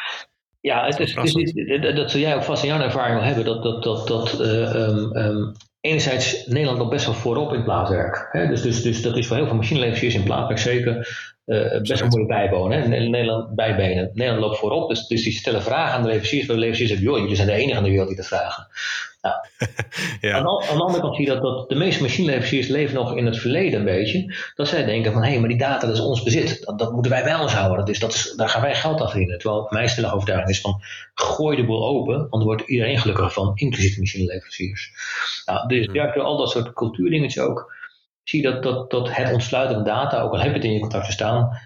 Ja, het is, het is, dat zul jij ook vast in jouw ervaring wel hebben. Dat, dat, dat, dat uh, um, um, enerzijds Nederland nog best wel voorop in plaatwerk. Hè? Dus, dus, dus dat is voor heel veel machineleveranciers in plaatwerk zeker best een mooie bijboon. Hè? Nederland bijbenen. Nederland loopt voorop, dus, dus die stellen vragen aan de leveranciers. Waar de leveranciers zeggen, joh, jullie zijn de enige in de wereld die dat vragen. Nou, ja. aan, de, aan, de, andere kant zie je dat, dat de meeste machineleveranciers leven nog in het verleden een beetje. Dat zij denken van, hé, hey, maar die data dat is ons bezit. Dat, dat moeten wij bij ons houden. Dat is, dat is, daar gaan wij geld aan verdienen. Terwijl mijn stellige overtuiging is van, gooi de boel open. Want dan wordt iedereen gelukkiger van, inclusief de machineleveranciers. Nou, dus mm. ja, al dat soort cultuurdingetjes ook zie je dat, dat, dat het ontsluiten van data, ook al heb je het in je contract staan,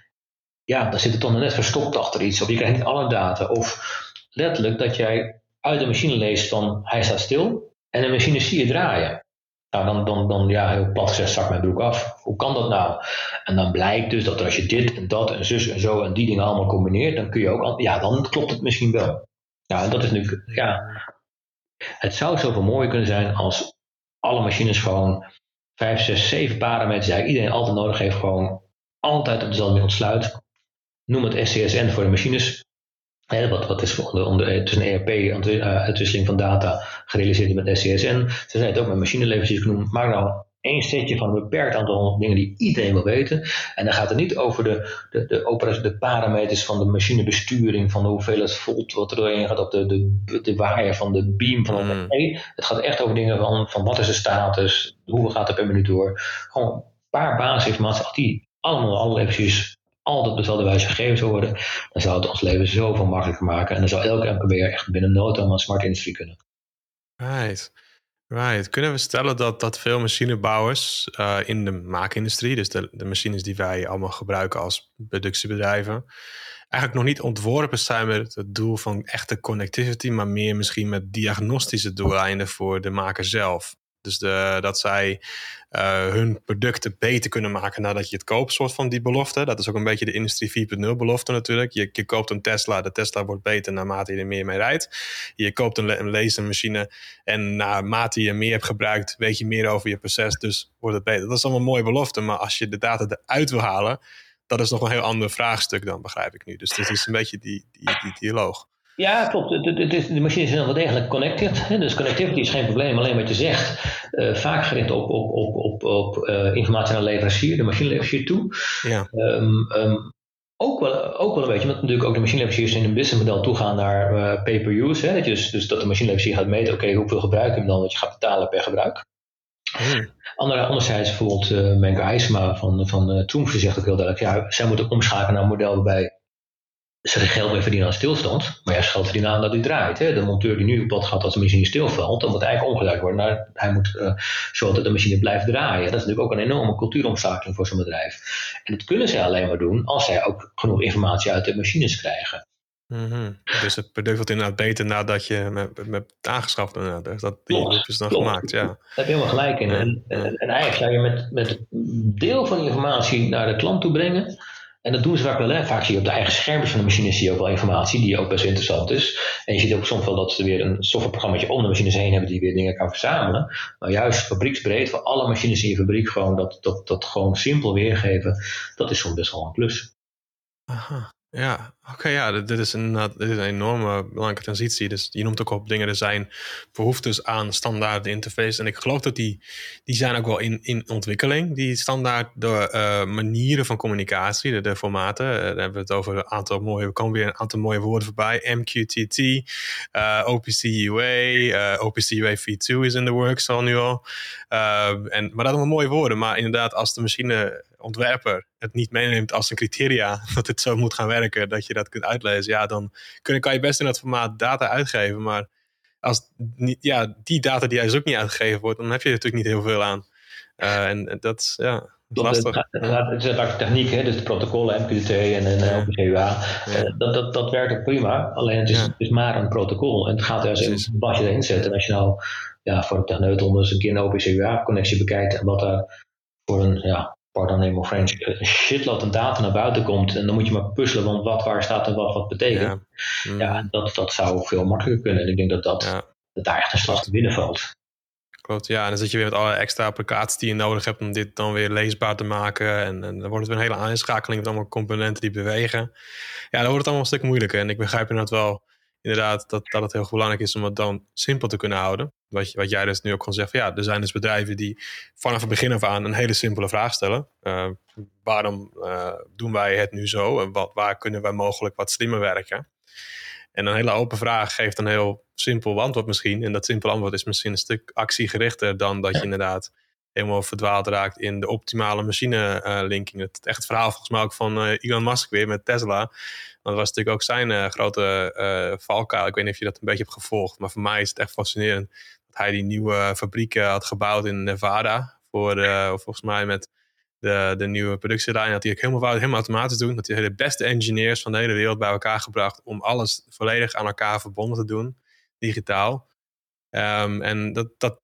ja, dan zit het dan net verstopt achter iets. Of je krijgt niet alle data. Of letterlijk dat jij uit de machine leest van hij staat stil en de machine zie je draaien. Nou, dan, dan, dan ja, heel plat gezegd, zak mijn broek af. Hoe kan dat nou? En dan blijkt dus dat als je dit en dat en zus en zo en die dingen allemaal combineert, dan kun je ook, ja, dan klopt het misschien wel. Ja, en dat is nu, ja. Het zou zoveel mooier kunnen zijn als alle machines gewoon vijf, zes, zeven parameters die iedereen altijd nodig heeft, gewoon altijd op dezelfde manier ontsluit. Noem het SCSN voor de machines. wat, wat is onder, onder, het is een ERP-uitwisseling van data gerealiseerd met SCSN. Ze zijn het ook met machineleveranciers genoemd. Maak nou één setje van een beperkt aantal dingen die iedereen wil weten. En dan gaat het niet over de, de, de, de parameters van de machinebesturing, van de hoeveelheid volt wat er doorheen gaat, op de, de, de waaier van de beam. Van mm. Nee, het gaat echt over dingen van, van wat is de status, hoeveel gaat er per minuut door. Gewoon een paar basisinformatie, als die allemaal alle leveranciers altijd op dezelfde wijze gegeven worden, dan zou het ons leven zoveel makkelijker maken. En dan zou elke MKB'er echt binnen nood aan een smart industrie kunnen. Right. Right. Kunnen we stellen dat, dat veel machinebouwers uh, in de maakindustrie, dus de, de machines die wij allemaal gebruiken als productiebedrijven, eigenlijk nog niet ontworpen zijn met het doel van echte connectivity, maar meer misschien met diagnostische doeleinden voor de maker zelf? Dus de, dat zij uh, hun producten beter kunnen maken nadat je het koopt, soort van die belofte. Dat is ook een beetje de Industrie 4.0 belofte natuurlijk. Je, koopt een Tesla, de Tesla wordt beter naarmate je er meer mee rijdt. Je koopt een, lasermachine en naarmate je meer hebt gebruikt, weet je meer over je proces, dus wordt het beter. Dat is allemaal mooie belofte, maar als je de data eruit wil halen, dat is nog een heel ander vraagstuk dan, begrijp ik nu. Dus dit is een beetje die, die, die dialoog. Ja, klopt. De, de, machines zijn wel degelijk connected. Hè? Dus connectivity is geen probleem, alleen wat je zegt. Uh, vaak gericht op, op, op, op, op uh, informatie naar de leverancier, de machineleverancier toe. Ja. Um, um, ook wel, ook wel een beetje, want natuurlijk ook de machineleveranciers in een businessmodel toegaan naar uh, pay-per-use. Hè? Dus, dus dat de machineleverancier gaat meten, oké, okay, hoeveel gebruik je dan, dat je gaat betalen per gebruik. Hmm. Ander, anderzijds bijvoorbeeld uh, Menke van, van uh, zegt ook heel duidelijk, ja, zij moeten omschakelen naar een model waarbij ze geld mee verdienen aan stilstand, maar juist geld verdienen aan dat hij draait. Hè. De monteur die nu op pad gaat als de machine stilvalt, dan moet eigenlijk omgedraaid worden naar hij moet uh, zorgen dat de machine blijft draaien. Dat is natuurlijk ook een enorme cultuuromschakeling voor zo'n bedrijf. En dat kunnen zij alleen maar doen als zij ook genoeg informatie uit de machines krijgen. Mm Dus het product wordt inderdaad beter nadat je met, met aangeschaft bent. Dus dat die klopt, is dan gemaakt. Ja. Daar heb je helemaal gelijk in. En, en, en, eigenlijk zou je met, met deel van die informatie naar de klant toe brengen. En dat doen ze vaak wel. Hè? Vaak zie je op de eigen schermpjes van de machine zie je ook wel informatie die ook best interessant is. En je ziet ook soms wel dat ze weer een softwareprogramma om de machines heen hebben die weer dingen kan verzamelen. Maar juist fabrieksbreed voor alle machines in je fabriek gewoon dat, dat, dat gewoon simpel weergeven, dat is soms best wel een plus. Aha. Ja, oké, ja, dit, is een, dit is een enorme belangrijke transitie. Dus je noemt ook op dingen, er zijn behoeftes aan standaard interface. En ik geloof dat die, die zijn ook wel in, in ontwikkeling, die standaard de, uh, manieren van communicatie, de, formaten. Uh, daar hebben we het over een aantal mooie, er komen weer een aantal mooie woorden voorbij. MQTT, uh, OPC UA, OPC UA v2 is in the works al nu al. en, maar dat zijn mooie woorden, maar inderdaad, als de machine ontwerper het niet meeneemt als een criteria dat het zo moet gaan werken, dat je dat kunt uitlezen, ja, dan kun, kan je best in dat formaat data uitgeven. Maar als niet, ja, die data die dus ook niet uitgegeven wordt, dan heb je er natuurlijk niet heel veel aan. Uh, en dat ja, lastig. Het is vaak techniek, hè? dus de protocollen, MQTT en, en. OPCUA. Uh, dat, dat, dat werkt ook prima, alleen het is, ja. het is maar een protocol. En het gaat er eens wat je erin zet. En als je nou ja, voor de techneut eens een keer een OPCUA-connectie bekijkt en wat daar voor een ja, pardon name French, een shitload aan data naar buiten komt. En dan moet je maar puzzelen, want wat waar staat en wat wat betekent. Ja, ja dat, dat zou veel makkelijker kunnen. En ik denk dat, dat, dat daar echt een slag te winnen valt. Klopt, ja. En dan zit je weer met alle extra applicaties die je nodig hebt om dit dan weer leesbaar te maken. En, en dan wordt het weer een hele aanschakeling met allemaal componenten die bewegen. Ja, dan wordt het allemaal een stuk moeilijker. En ik begrijp inderdaad wel inderdaad dat, dat het heel belangrijk is om het dan simpel te kunnen houden. Wat, wat jij dus nu ook gewoon zegt, van, ja, er zijn dus bedrijven die vanaf het begin af aan een hele simpele vraag stellen. Uh, waarom uh, doen wij het nu zo en wat, waar kunnen wij mogelijk wat slimmer werken? En een hele open vraag geeft een heel simpel antwoord misschien. En dat simpel antwoord is misschien een stuk actiegerichter dan dat je inderdaad helemaal verdwaald raakt in de optimale machine uh, linking. Het, echt verhaal volgens mij ook van uh, Elon Musk weer met Tesla. Dat was natuurlijk ook zijn uh, grote valkuil. Ik weet niet of je dat een beetje hebt gevolgd. Maar voor mij is het echt fascinerend dat hij die nieuwe fabriek had gebouwd in Nevada. Voor, volgens mij met de, de nieuwe productielijn. Dat hij ook helemaal, helemaal automatisch doen. Dat hij de beste engineers van de hele wereld bij elkaar gebracht. Om alles volledig aan elkaar verbonden te doen. Digitaal. Um, en dat, dat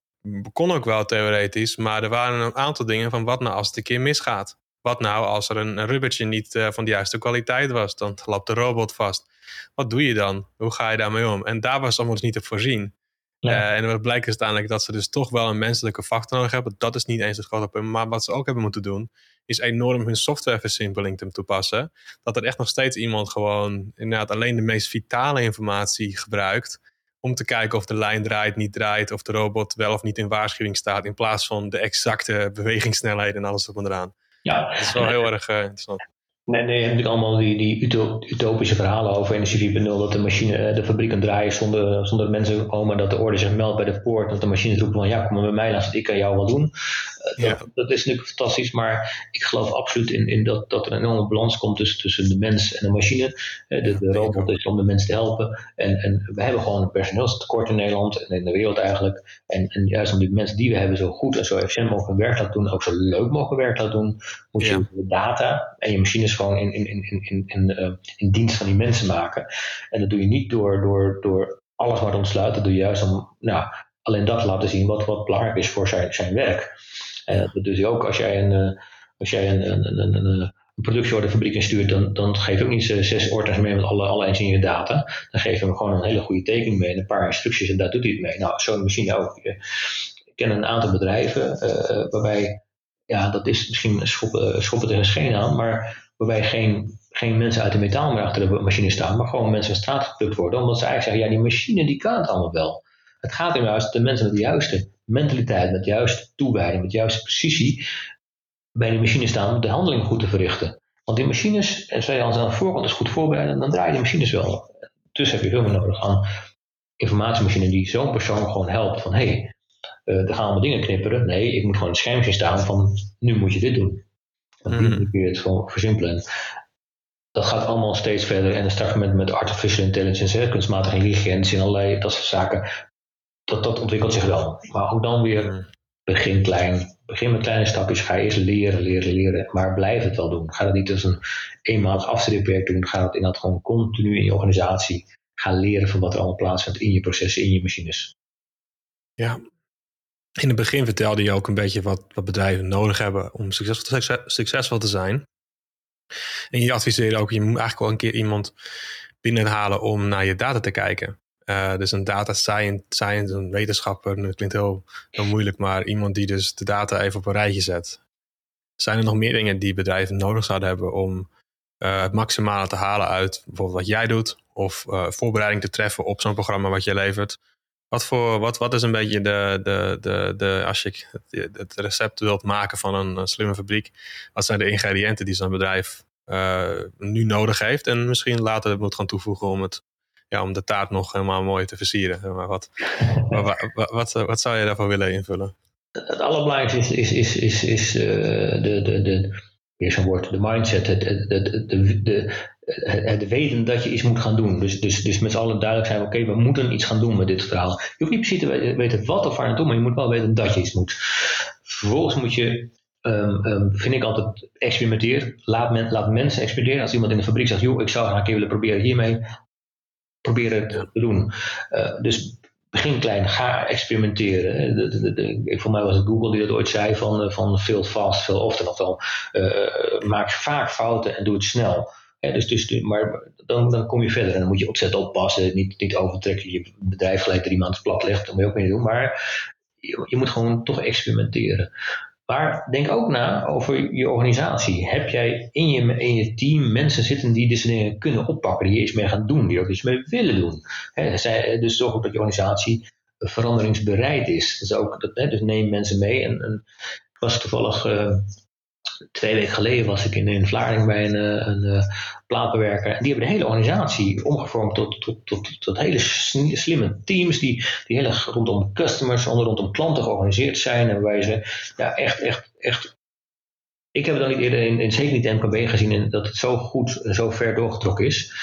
kon ook wel theoretisch, maar er waren een aantal dingen van wat nou als het een keer misgaat. Wat nou als er een, een rubbertje niet uh, van de juiste kwaliteit was, dan loopt de robot vast. Wat doe je dan? Hoe ga je daarmee om? En daar was allemaal dus niet te voorzien. Ja. Uh, en het blijkt dus uiteindelijk dat ze dus toch wel een menselijke factor nodig hebben. Dat is niet eens het grote punt. Maar wat ze ook hebben moeten doen, is enorm hun softwareversimpeling te toepassen. Dat er echt nog steeds iemand gewoon inderdaad alleen de meest vitale informatie gebruikt om te kijken of de lijn draait, niet draait, of de robot wel of niet in waarschuwing staat, in plaats van de exacte bewegingssnelheid en alles erop en eraan. Ja. Dat is wel heel erg uh, interessant. Nee, nee, heb ik allemaal die, die utopische verhalen over Energie 4.0, dat de machine, eh, de fabriek kan draaien zonder, zonder mensen komen, dat de orde zich meldt bij de poort, dat de machine roepen van ja, kom maar bij mij, laat ik kan jou wel doen. Eh, dat, dat, is natuurlijk fantastisch, maar ik geloof absoluut in, in dat, dat er een enorme balans komt tussen, tussen de mens en de machine. De, de robot is om de mens te helpen. En, en we hebben gewoon een personeelstekort in Nederland en in de wereld eigenlijk. En, en juist om die mensen die we hebben zo goed en zo efficiënt mogelijk werk laten doen, ook zo leuk mogelijk werk laten doen, moet je de data en je machines gewoon in, in, in, in, in, uh, in dienst van die mensen maken. En dat doe je niet door, door, door alles maar te ontsluiten. Dat doe je juist om nou, alleen dat te laten zien wat, wat belangrijk is voor zijn, zijn werk. Uh, dat doe je ook als jij een, uh, als jij een, een, een, een, fabriek instuurt, dan, dan geef je ook niet zes orders mee met alle, alle data. Dan geef je hem gewoon een hele goede tekening mee en een paar instructies en daar doet hij het mee. Nou, zo'n machine ook. Ik ken een aantal bedrijven waarbij ja, dat is misschien schoppen, schoppen tegen scheen aan, maar waarbij geen, geen mensen uit de metaal meer achter de machine staan, maar gewoon mensen van straat geplukt worden, omdat ze eigenlijk zeggen, ja, die machine die kan het allemaal wel. Het gaat er juist de mensen met de juiste mentaliteit, met de juiste toewijding, met de juiste precisie, bij die machine staan om de handeling goed te verrichten. Want die machines, en zij als aan de voorkant is goed voorbereiden, dan draaien die machines wel. Dus heb je veel meer nodig aan informatiemachine die zo'n persoon gewoon helpt van hé, hey, uh, er gaan allemaal dingen knipperen. Nee, ik moet gewoon het schermpje staan van nu moet je dit doen. En die mm. kun je het gewoon versimpelen. Dat gaat allemaal steeds verder. En dan straks met, met artificial intelligence, hè, kunstmatige intelligentie en allerlei dat soort zaken. Dat, dat ontwikkelt zich wel. Maar ook dan weer mm. begin klein. Begin met kleine stapjes. Ga eerst leren, leren, leren. Maar blijf het wel doen. Ga dat niet als een eenmalig afstudiewerk doen. Ga dat inderdaad gewoon continu in je organisatie. Ga leren van wat er allemaal plaatsvindt in je processen, in je machines. Ja, in het begin vertelde je ook een beetje wat, wat bedrijven nodig hebben om succesvol, succesvol te zijn. En je adviseerde ook, je moet eigenlijk wel een keer iemand binnenhalen om naar je data te kijken. Uh, dus een data science, een wetenschapper, dat klinkt heel, moeilijk, maar iemand die dus de data even op een rijtje zet. Zijn er nog meer dingen die bedrijven nodig zouden hebben om uh, het maximale te halen uit bijvoorbeeld wat jij doet, of uh, voorbereiding te treffen op zo'n programma wat je levert, wat, voor, wat, wat is een beetje de, de, de, de als je het recept wilt maken van een, slimme fabriek, wat zijn de ingrediënten die zo'n bedrijf uh, nu nodig heeft en misschien later moet gaan toevoegen om, het, ja, om de taart nog helemaal mooi te versieren. Maar wat, wat, wat, wat, zou je daarvoor willen invullen? Het allerbelangrijkste is, is, is, is, is uh, de, de, de, zo'n woord, de mindset, het, het, de, de, het weten dat je iets moet gaan doen. Dus, dus, dus met z'n allen duidelijk zijn, oké, we moeten iets gaan doen met dit verhaal. Je hoeft niet precies te weten wat of waar naartoe, maar je moet wel weten dat je iets moet. Vervolgens moet je, um, um, vind ik altijd, experimenteren. Laat, men, laat mensen experimenteren. Als iemand in de fabriek zegt, joh, ik zou graag een keer willen proberen hiermee, proberen het te doen. Uh, dus begin klein, ga experimenteren. De, de, de, ik, voor mij was het Google die dat ooit zei van, van veel fast, veel often. Oftewel, uh, maak vaak fouten en doe het snel. Dus, dus, maar dan, dan kom je verder en dan moet je opzetten oppassen. Niet, niet overtrekken, je bedrijf gelijk drie maanden plat legt. Dat moet je ook niet doen. Maar je, je moet gewoon toch experimenteren. Maar denk ook na over je organisatie. Heb jij in je, in je team mensen zitten die deze dingen kunnen oppakken, die iets mee gaan doen, die ook iets mee willen doen? dus zorg ook dat je organisatie veranderingsbereid is. Dus, ook, dat, dus neem mensen mee. En, was toevallig uh, twee weken geleden was ik in, in Vlaarding bij een, eh, een, eh, plaatbewerker. En die hebben de hele organisatie omgevormd tot, tot, tot, tot hele slimme teams die, die heel erg rondom customers, rondom klanten georganiseerd zijn. En waarbij ze ja, echt, echt, echt. Ik heb het dan niet eerder in, in zeker niet de MKB gezien en dat het zo goed zo ver doorgetrokken is.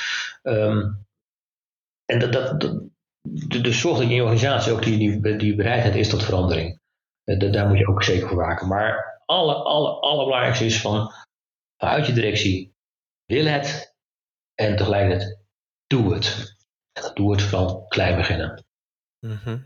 Um, en dat, dat, dus zorg dat je in je organisatie ook die, die, bereidheid is tot verandering. Uh, daar moet je ook zeker voor waken. Maar alle, alle, allerbelangrijkste is van vanuit je directie wil het en tegelijkertijd doe het. En dat doe het van klein beginnen. Mm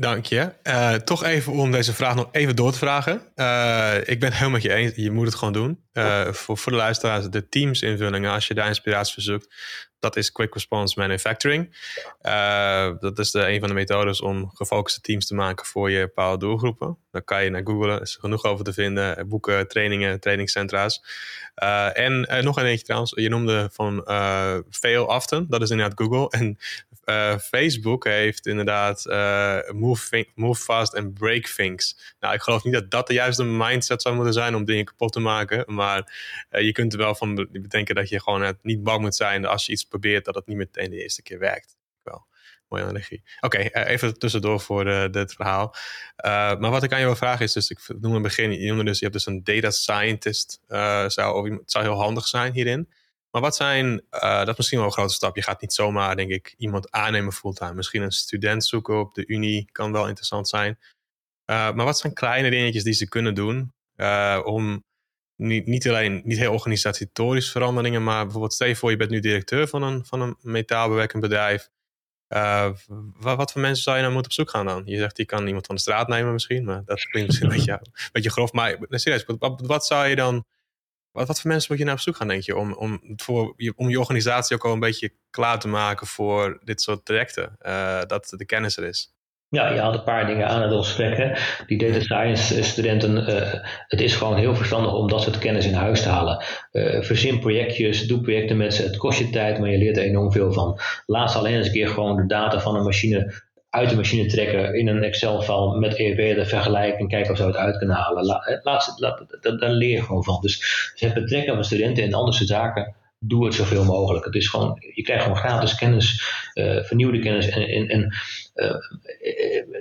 Dank je. Uh, toch even om deze vraag nog even door te vragen. Uh, ik ben het helemaal met je eens. Je moet het gewoon doen. Uh, voor, voor de luisteraars, de teams invullingen, als je daar inspiratie verzoekt, dat is Quick Response Manufacturing. dat is de, een van de methodes om gefocuste teams te maken voor je bepaalde doelgroepen. Daar kan je naar googlen, er is genoeg over te vinden. Boeken, trainingen, trainingscentra's. en nog een eentje trouwens, je noemde van Fail Often, dat is inderdaad Google. En uh, Facebook heeft inderdaad uh, move, move fast en break things. Nou, ik geloof niet dat dat de juiste mindset zou moeten zijn om dingen kapot te maken. Maar uh, je kunt er wel van bedenken dat je gewoon niet bang moet zijn als je iets probeert dat het niet meteen de eerste keer werkt. Wel, mooie energie. Oké, okay, even tussendoor voor dit verhaal. maar wat ik aan je wil vragen is, dus ik noem het begin, je dus, je hebt dus een data scientist, zou, het zou heel handig zijn hierin. Maar wat zijn, dat is misschien wel een grote stap. Je gaat niet zomaar, denk ik, iemand aannemen fulltime. Misschien een student zoeken op de unie kan wel interessant zijn. Maar wat zijn kleine dingetjes die ze kunnen doen om niet, niet alleen, niet heel organisatorische veranderingen, maar bijvoorbeeld stel je voor je bent nu directeur van een, van een metaalbewerkend bedrijf. Wat, wat, voor mensen zou je nou moeten op zoek gaan dan? Je zegt, je kan iemand van de straat nemen misschien, maar dat klinkt misschien een beetje, een beetje grof. Maar serieus, wat, wat zou je dan wat, wat voor mensen moet je naar op zoek gaan, denk je, om, om, voor, om je organisatie ook al een beetje klaar te maken voor dit soort trajecten, uh, dat de kennis er is? Ja, je haalt een paar dingen aan het gesprek. Die data science studenten, uh, het is gewoon heel verstandig om dat soort kennis in huis te halen. Uh, verzin projectjes, doe projecten met ze. Het kost je tijd, maar je leert er enorm veel van. Laat alleen eens een keer gewoon de data van een machine uit de machine trekken in een Excel-file met EEB vergelijken en kijken of ze het uit kunnen halen. Laat, laat, laat, daar leer je gewoon van. Dus, dus het betrekken van studenten in andere zaken, doe het zoveel mogelijk. Het is gewoon, je krijgt gewoon gratis kennis, uh, vernieuwde kennis en, en, en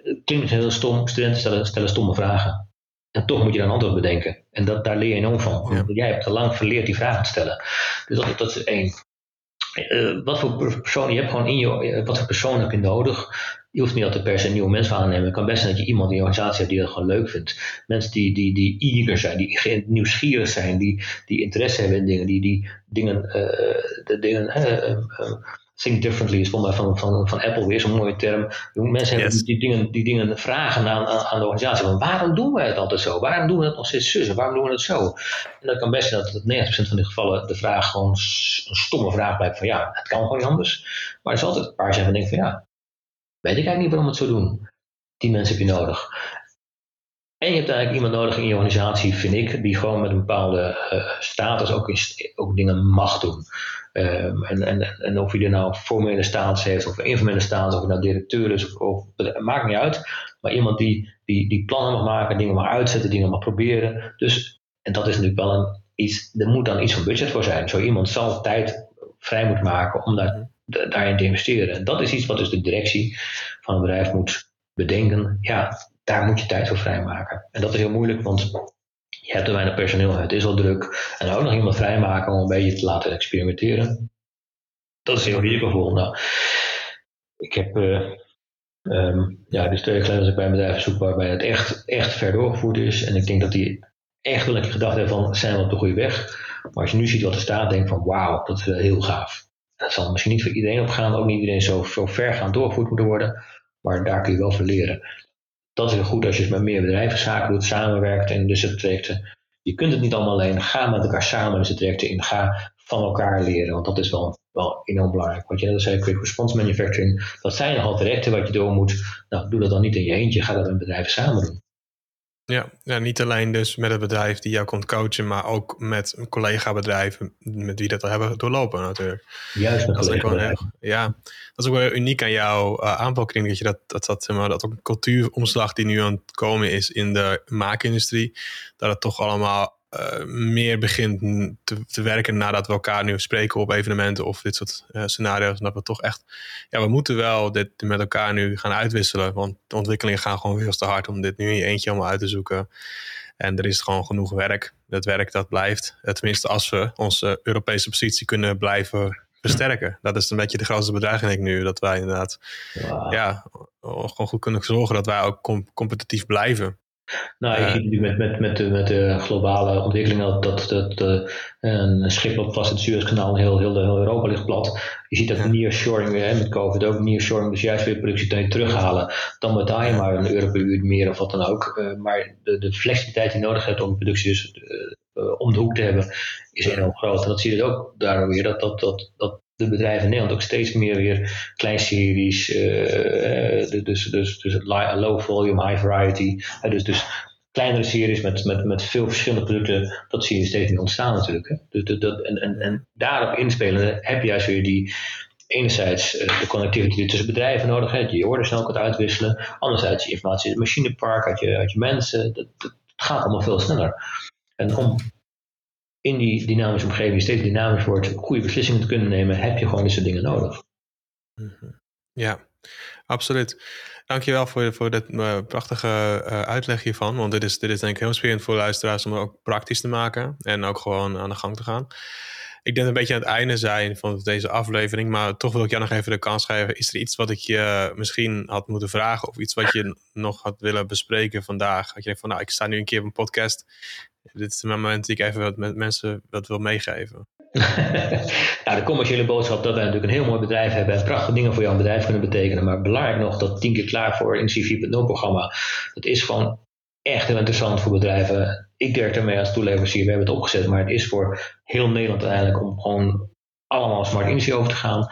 het klinkt heel stom, studenten stellen, stellen stomme vragen. En toch moet je dan een antwoord bedenken. En dat, daar leer je enorm van. Ja. Jij hebt te lang verleerd die vragen te stellen. Dus dat, dat is één. Uh, wat voor persoon je hebt gewoon in je, wat voor persoon heb je nodig? je hoeft niet altijd per se nieuwe mensen aannemen. Het kan best zijn dat je iemand in je organisatie hebt die dat gewoon leuk vindt. Mensen die, die, die eager zijn, die nieuwsgierig zijn, die, die interesse hebben in dingen, die, die dingen, uh, de dingen, think differently is volgens mij van, van, van Apple weer zo'n mooie term. Mensen hebben die, dingen, die dingen vragen aan, aan de organisatie. Van, waarom doen wij het altijd zo? Waarom doen we het nog steeds zo? Waarom doen we het zo? En dat kan best zijn dat het 90% van de gevallen de vraag gewoon een stomme vraag blijft van ja, het kan gewoon niet anders. Maar er is altijd een paar zijn van denken van ja, Weet ik eigenlijk niet waarom het zo doen. Die mensen heb je nodig. En je hebt eigenlijk iemand nodig in je organisatie, vind ik, die gewoon met een bepaalde uh, status ook, ook dingen mag doen. Um, en, en, en of je er nou formele status heeft of informele status, of nou directeur is, of, of maakt niet uit. Maar iemand die, die, die plannen mag maken, dingen mag uitzetten, dingen mag proberen. Dus, en dat is natuurlijk wel een, iets, er moet dan iets van budget voor zijn. Zo iemand zal tijd vrij moeten maken om daar daarin te investeren. En dat is iets wat dus de directie van een bedrijf moet bedenken. Ja, daar moet je tijd voor vrijmaken. En dat is heel moeilijk, want je hebt te weinig personeel, het is al druk. En ook nog iemand vrijmaken om een beetje te laten experimenteren. Dat is heel risicovol. Nou, ik heb, uh, um, ja, dus twee jaar geleden ik bij een bedrijf zoek waarbij het echt, echt ver doorgevoerd is. En ik denk dat die echt wel een keer gedacht hebben van, zijn we op de goede weg? Maar als je nu ziet wat er staat, denk van, wauw, dat is heel gaaf. Dat zal misschien niet voor iedereen opgaan, ook niet iedereen zo, zo ver gaan doorgevoerd moeten worden, maar daar kun je wel van leren. Dat is heel goed als je met meer bedrijven zaken doet, samenwerkt en dus het trajecten. Je kunt het niet allemaal alleen, ga met elkaar samen dus het trajecten in, ga van elkaar leren, want dat is wel, wel enorm belangrijk. Want je net zei, quick response manufacturing, dat zijn nogal trajecten wat je door moet. Nou, doe dat dan niet in je eentje, ga dat met bedrijven samen doen. Ja, ja, niet alleen dus met het bedrijf die jou komt coachen, maar ook met collega-bedrijven met wie dat al hebben doorlopen natuurlijk. Juist, dat is ook heel, Ja, dat is ook wel uniek aan jouw uh, aanpakking, dat je dat, dat, dat, maar, dat ook een cultuuromslag die nu aan het komen is in de maakindustrie, dat het toch allemaal uh, meer begint te, te, werken nadat we elkaar nu spreken op evenementen of dit soort uh, scenario's. En dat we toch echt, ja, we moeten wel dit met elkaar nu gaan uitwisselen. Want de ontwikkelingen gaan gewoon veel te hard om dit nu in je eentje allemaal uit te zoeken. En er is gewoon genoeg werk. Dat werk dat blijft. Tenminste, als we onze Europese positie kunnen blijven versterken. Dat is een beetje de grootste bedreiging denk ik nu. Dat wij inderdaad wow. ja, gewoon goed kunnen zorgen dat wij ook com competitief blijven. Nou, je ziet natuurlijk met, met, met, de, met de globale ontwikkeling dat, dat, dat uh, een schip loopt vast in het Suezkanaal en heel, heel, heel Europa ligt plat. Je ziet dat nearshoring weer, met COVID ook, nearshoring dus juist weer productie terughalen. Dan betaal je maar een euro per uur meer of wat dan ook. Uh, maar de, de flexibiliteit die je nodig hebt om productie dus, uh, om de hoek te hebben, is enorm groot. En dat zie je dus ook daarom weer, dat, dat, dat, dat de bedrijven in Nederland ook steeds meer weer kleinseries, uh, dus, dus, dus low volume, high variety. Dus, dus kleinere series met, met, met veel verschillende producten, dat zie je steeds meer ontstaan natuurlijk. Hè? Dus, dat, en, en, en daarop inspelen heb je juist weer die, enerzijds de connectivity tussen bedrijven nodig hebt, je orde snel kunt uitwisselen. Anderzijds je informatie in het machinepark, uit je, uit je mensen. Dat, dat gaat allemaal veel sneller. En om in die dynamische omgeving steeds dynamisch wordt, goede beslissingen te kunnen nemen, heb je gewoon deze dingen nodig. Mhm. Ja, absoluut. Dankjewel voor, voor dit uh, prachtige uh, uitleg hiervan. Want dit is, dit is denk ik heel inspirerend voor luisteraars om het ook praktisch te maken. En ook gewoon aan de gang te gaan. Ik denk een beetje aan het einde zijn van deze aflevering. Maar toch wil ik jou nog even de kans geven. Is er iets wat ik je misschien had moeten vragen? Of iets wat je nog had willen bespreken vandaag? Dat je denkt van nou, ik sta nu een keer op een podcast dit is het moment dat ik even wat met mensen wat wil meegeven. nou, de commerciële boodschap dat wij natuurlijk een heel mooi bedrijf hebben en prachtige dingen voor jouw bedrijf kunnen betekenen. Maar belangrijk nog, dat 10 keer klaar voor in 4.0 programma, dat is gewoon echt heel interessant voor bedrijven. Ik werk daarmee als toeleverancier, we hebben het opgezet, maar het is voor heel Nederland uiteindelijk om gewoon allemaal smart industrie over te gaan.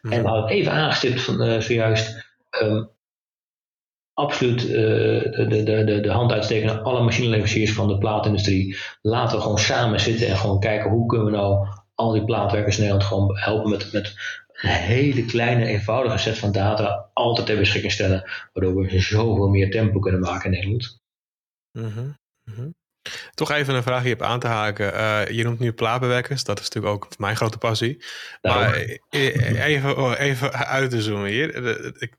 En we hadden even aangestipt van, uh, zojuist. Um, absoluut uh, de, de, de, de hand uitsteken naar alle machineleveranciers van de plaatindustrie. Laten we gewoon samen zitten en gewoon kijken hoe kunnen we nou al die plaatwerkers in Nederland gewoon helpen met, met een hele kleine, eenvoudige set van data altijd ter beschikking stellen. Waardoor we zoveel meer tempo kunnen maken in Nederland. Mm -hmm. Toch even een vraag hierop aan te haken. Uh, je noemt nu plaatbewerkers, dat is natuurlijk ook mijn grote passie. Maar even, even uit te zoomen hier. Ik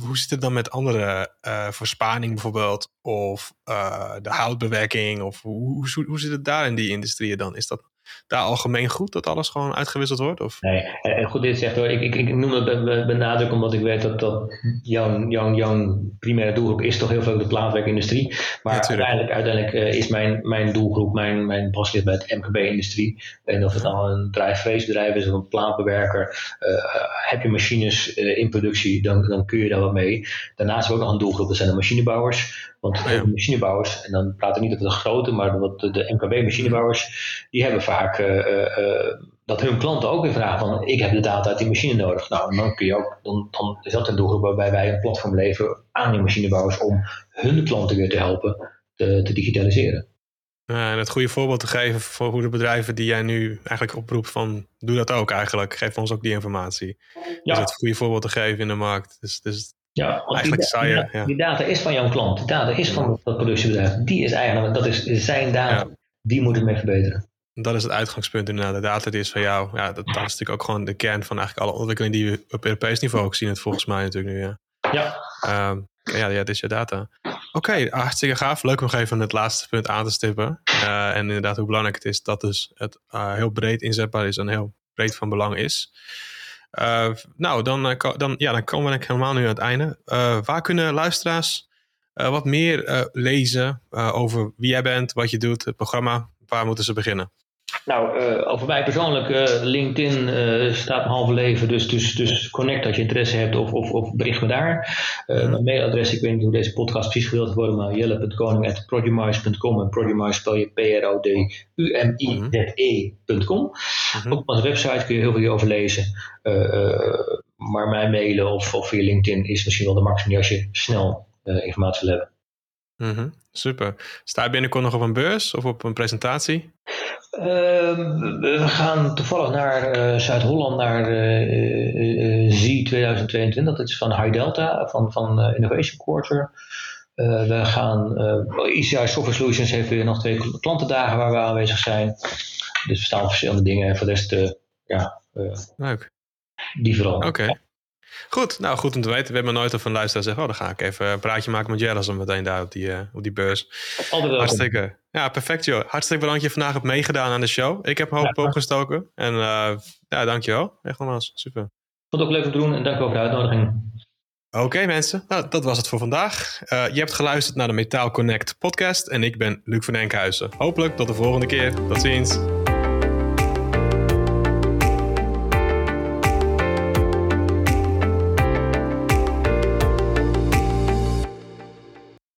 hoe zit het dan met andere uh, verspaning bijvoorbeeld? Of uh, de houtbewerking? Of hoe, hoe, hoe zit het daar in die industrieën dan? Is dat daar algemeen goed dat alles gewoon uitgewisseld wordt? Of? Nee, en goed dit zegt hoor. Ik, ik, ik noem het benadruk omdat ik weet dat, dat jouw, jouw, jouw primaire doelgroep is toch heel veel de plaatwerkindustrie. Maar uiteindelijk, uiteindelijk uh, is mijn, mijn doelgroep, mijn, mijn ligt bij het MKB-industrie. En of het dan een drijfvleesbedrijf is of een plaatbewerker. Uh, heb je machines uh, in productie, dan, dan kun je daar wat mee. Daarnaast hebben we ook nog een doelgroep, dat zijn de machinebouwers. Want de machinebouwers, en dan praat ik niet over de grote, maar de, de MKB-machinebouwers, die hebben vaak uh, uh, dat hun klanten ook weer vragen van ik heb de data uit die machine nodig. Nou, dan kun je ook, dan, dan is dat een doelgroep waarbij wij een platform leveren aan die machinebouwers om hun klanten weer te helpen te, te digitaliseren. Ja, en het goede voorbeeld te geven voor hoe de bedrijven die jij nu eigenlijk oproept van doe dat ook eigenlijk. Geef ons ook die informatie. Ja. Dus het goede voorbeeld te geven in de markt. Dus, dus ja, eigenlijk die, saai, die, ja. die data is van jouw klant. De data is van dat productiebedrijf. Die is eigenlijk, dat is zijn data. Die moet ik mee verbeteren. Dat is het uitgangspunt inderdaad. De data die is van jou. Ja, dat, dat, is natuurlijk ook gewoon de kern van eigenlijk alle ontwikkelingen die we op Europees niveau ook zien. Het volgens mij natuurlijk nu. Ja. Ja. Um, ja, ja, dit is je data. Oké, okay, hartstikke gaaf. Leuk om even het laatste punt aan te stippen. Uh, en inderdaad hoe belangrijk het is dat dus het uh, heel breed inzetbaar is en heel breed van belang is. Uh, nou, dan, dan, ja, dan komen we helemaal nu aan het einde. waar kunnen luisteraars wat meer lezen over wie jij bent, wat je doet, het programma? Waar moeten ze beginnen? Nou, uh, over mij persoonlijk, uh, LinkedIn uh, staat mijn halve leven, dus, dus, dus connect als je interesse hebt of, of, of bericht me daar. Mhm. Mijn mailadres, ik weet niet hoe deze podcast precies gedeeld wordt, maar jelle.koning.produmize.com en Produmize spel je P-R-O-D-U-M-I-Z-E.com. Ook op onze website kun je heel veel over lezen. maar mijn mailen of, of via LinkedIn is misschien wel de maximum als je snel informatie wil hebben. Mhm, super. Sta je binnenkort nog op een beurs of op een presentatie? Ehm, we gaan toevallig naar uh, Zuid-Holland, naar uh, Z 2022. Dat is van High Delta, van, van Innovation Quarter. we gaan, ECI Software Solutions heeft weer nog twee klantendagen waar we aanwezig zijn. Dus we staan op verschillende dingen. En voor de rest, ja. Leuk. Die vooral. Oké. Goed, nou goed om te weten. We hebben nooit of een luisteraar zeggen, oh dan ga ik even een praatje maken met Jellis om meteen daar op die, uh, op die beurs. Altijd Hartstikke. Ja, perfect joh. Hartstikke bedankt dat je vandaag hebt meegedaan aan de show. Ik heb een hoop ja, opgestoken. En uh, ja, dankjewel. Echt nogmaals, super. Vond het ook leuk om te doen en dank voor de uitnodiging. Oké mensen, nou, dat was het voor vandaag. Uh, je hebt geluisterd naar de Metaal Connect podcast en ik ben Luc van Enkhuizen. Hopelijk tot de volgende keer. Tot ziens.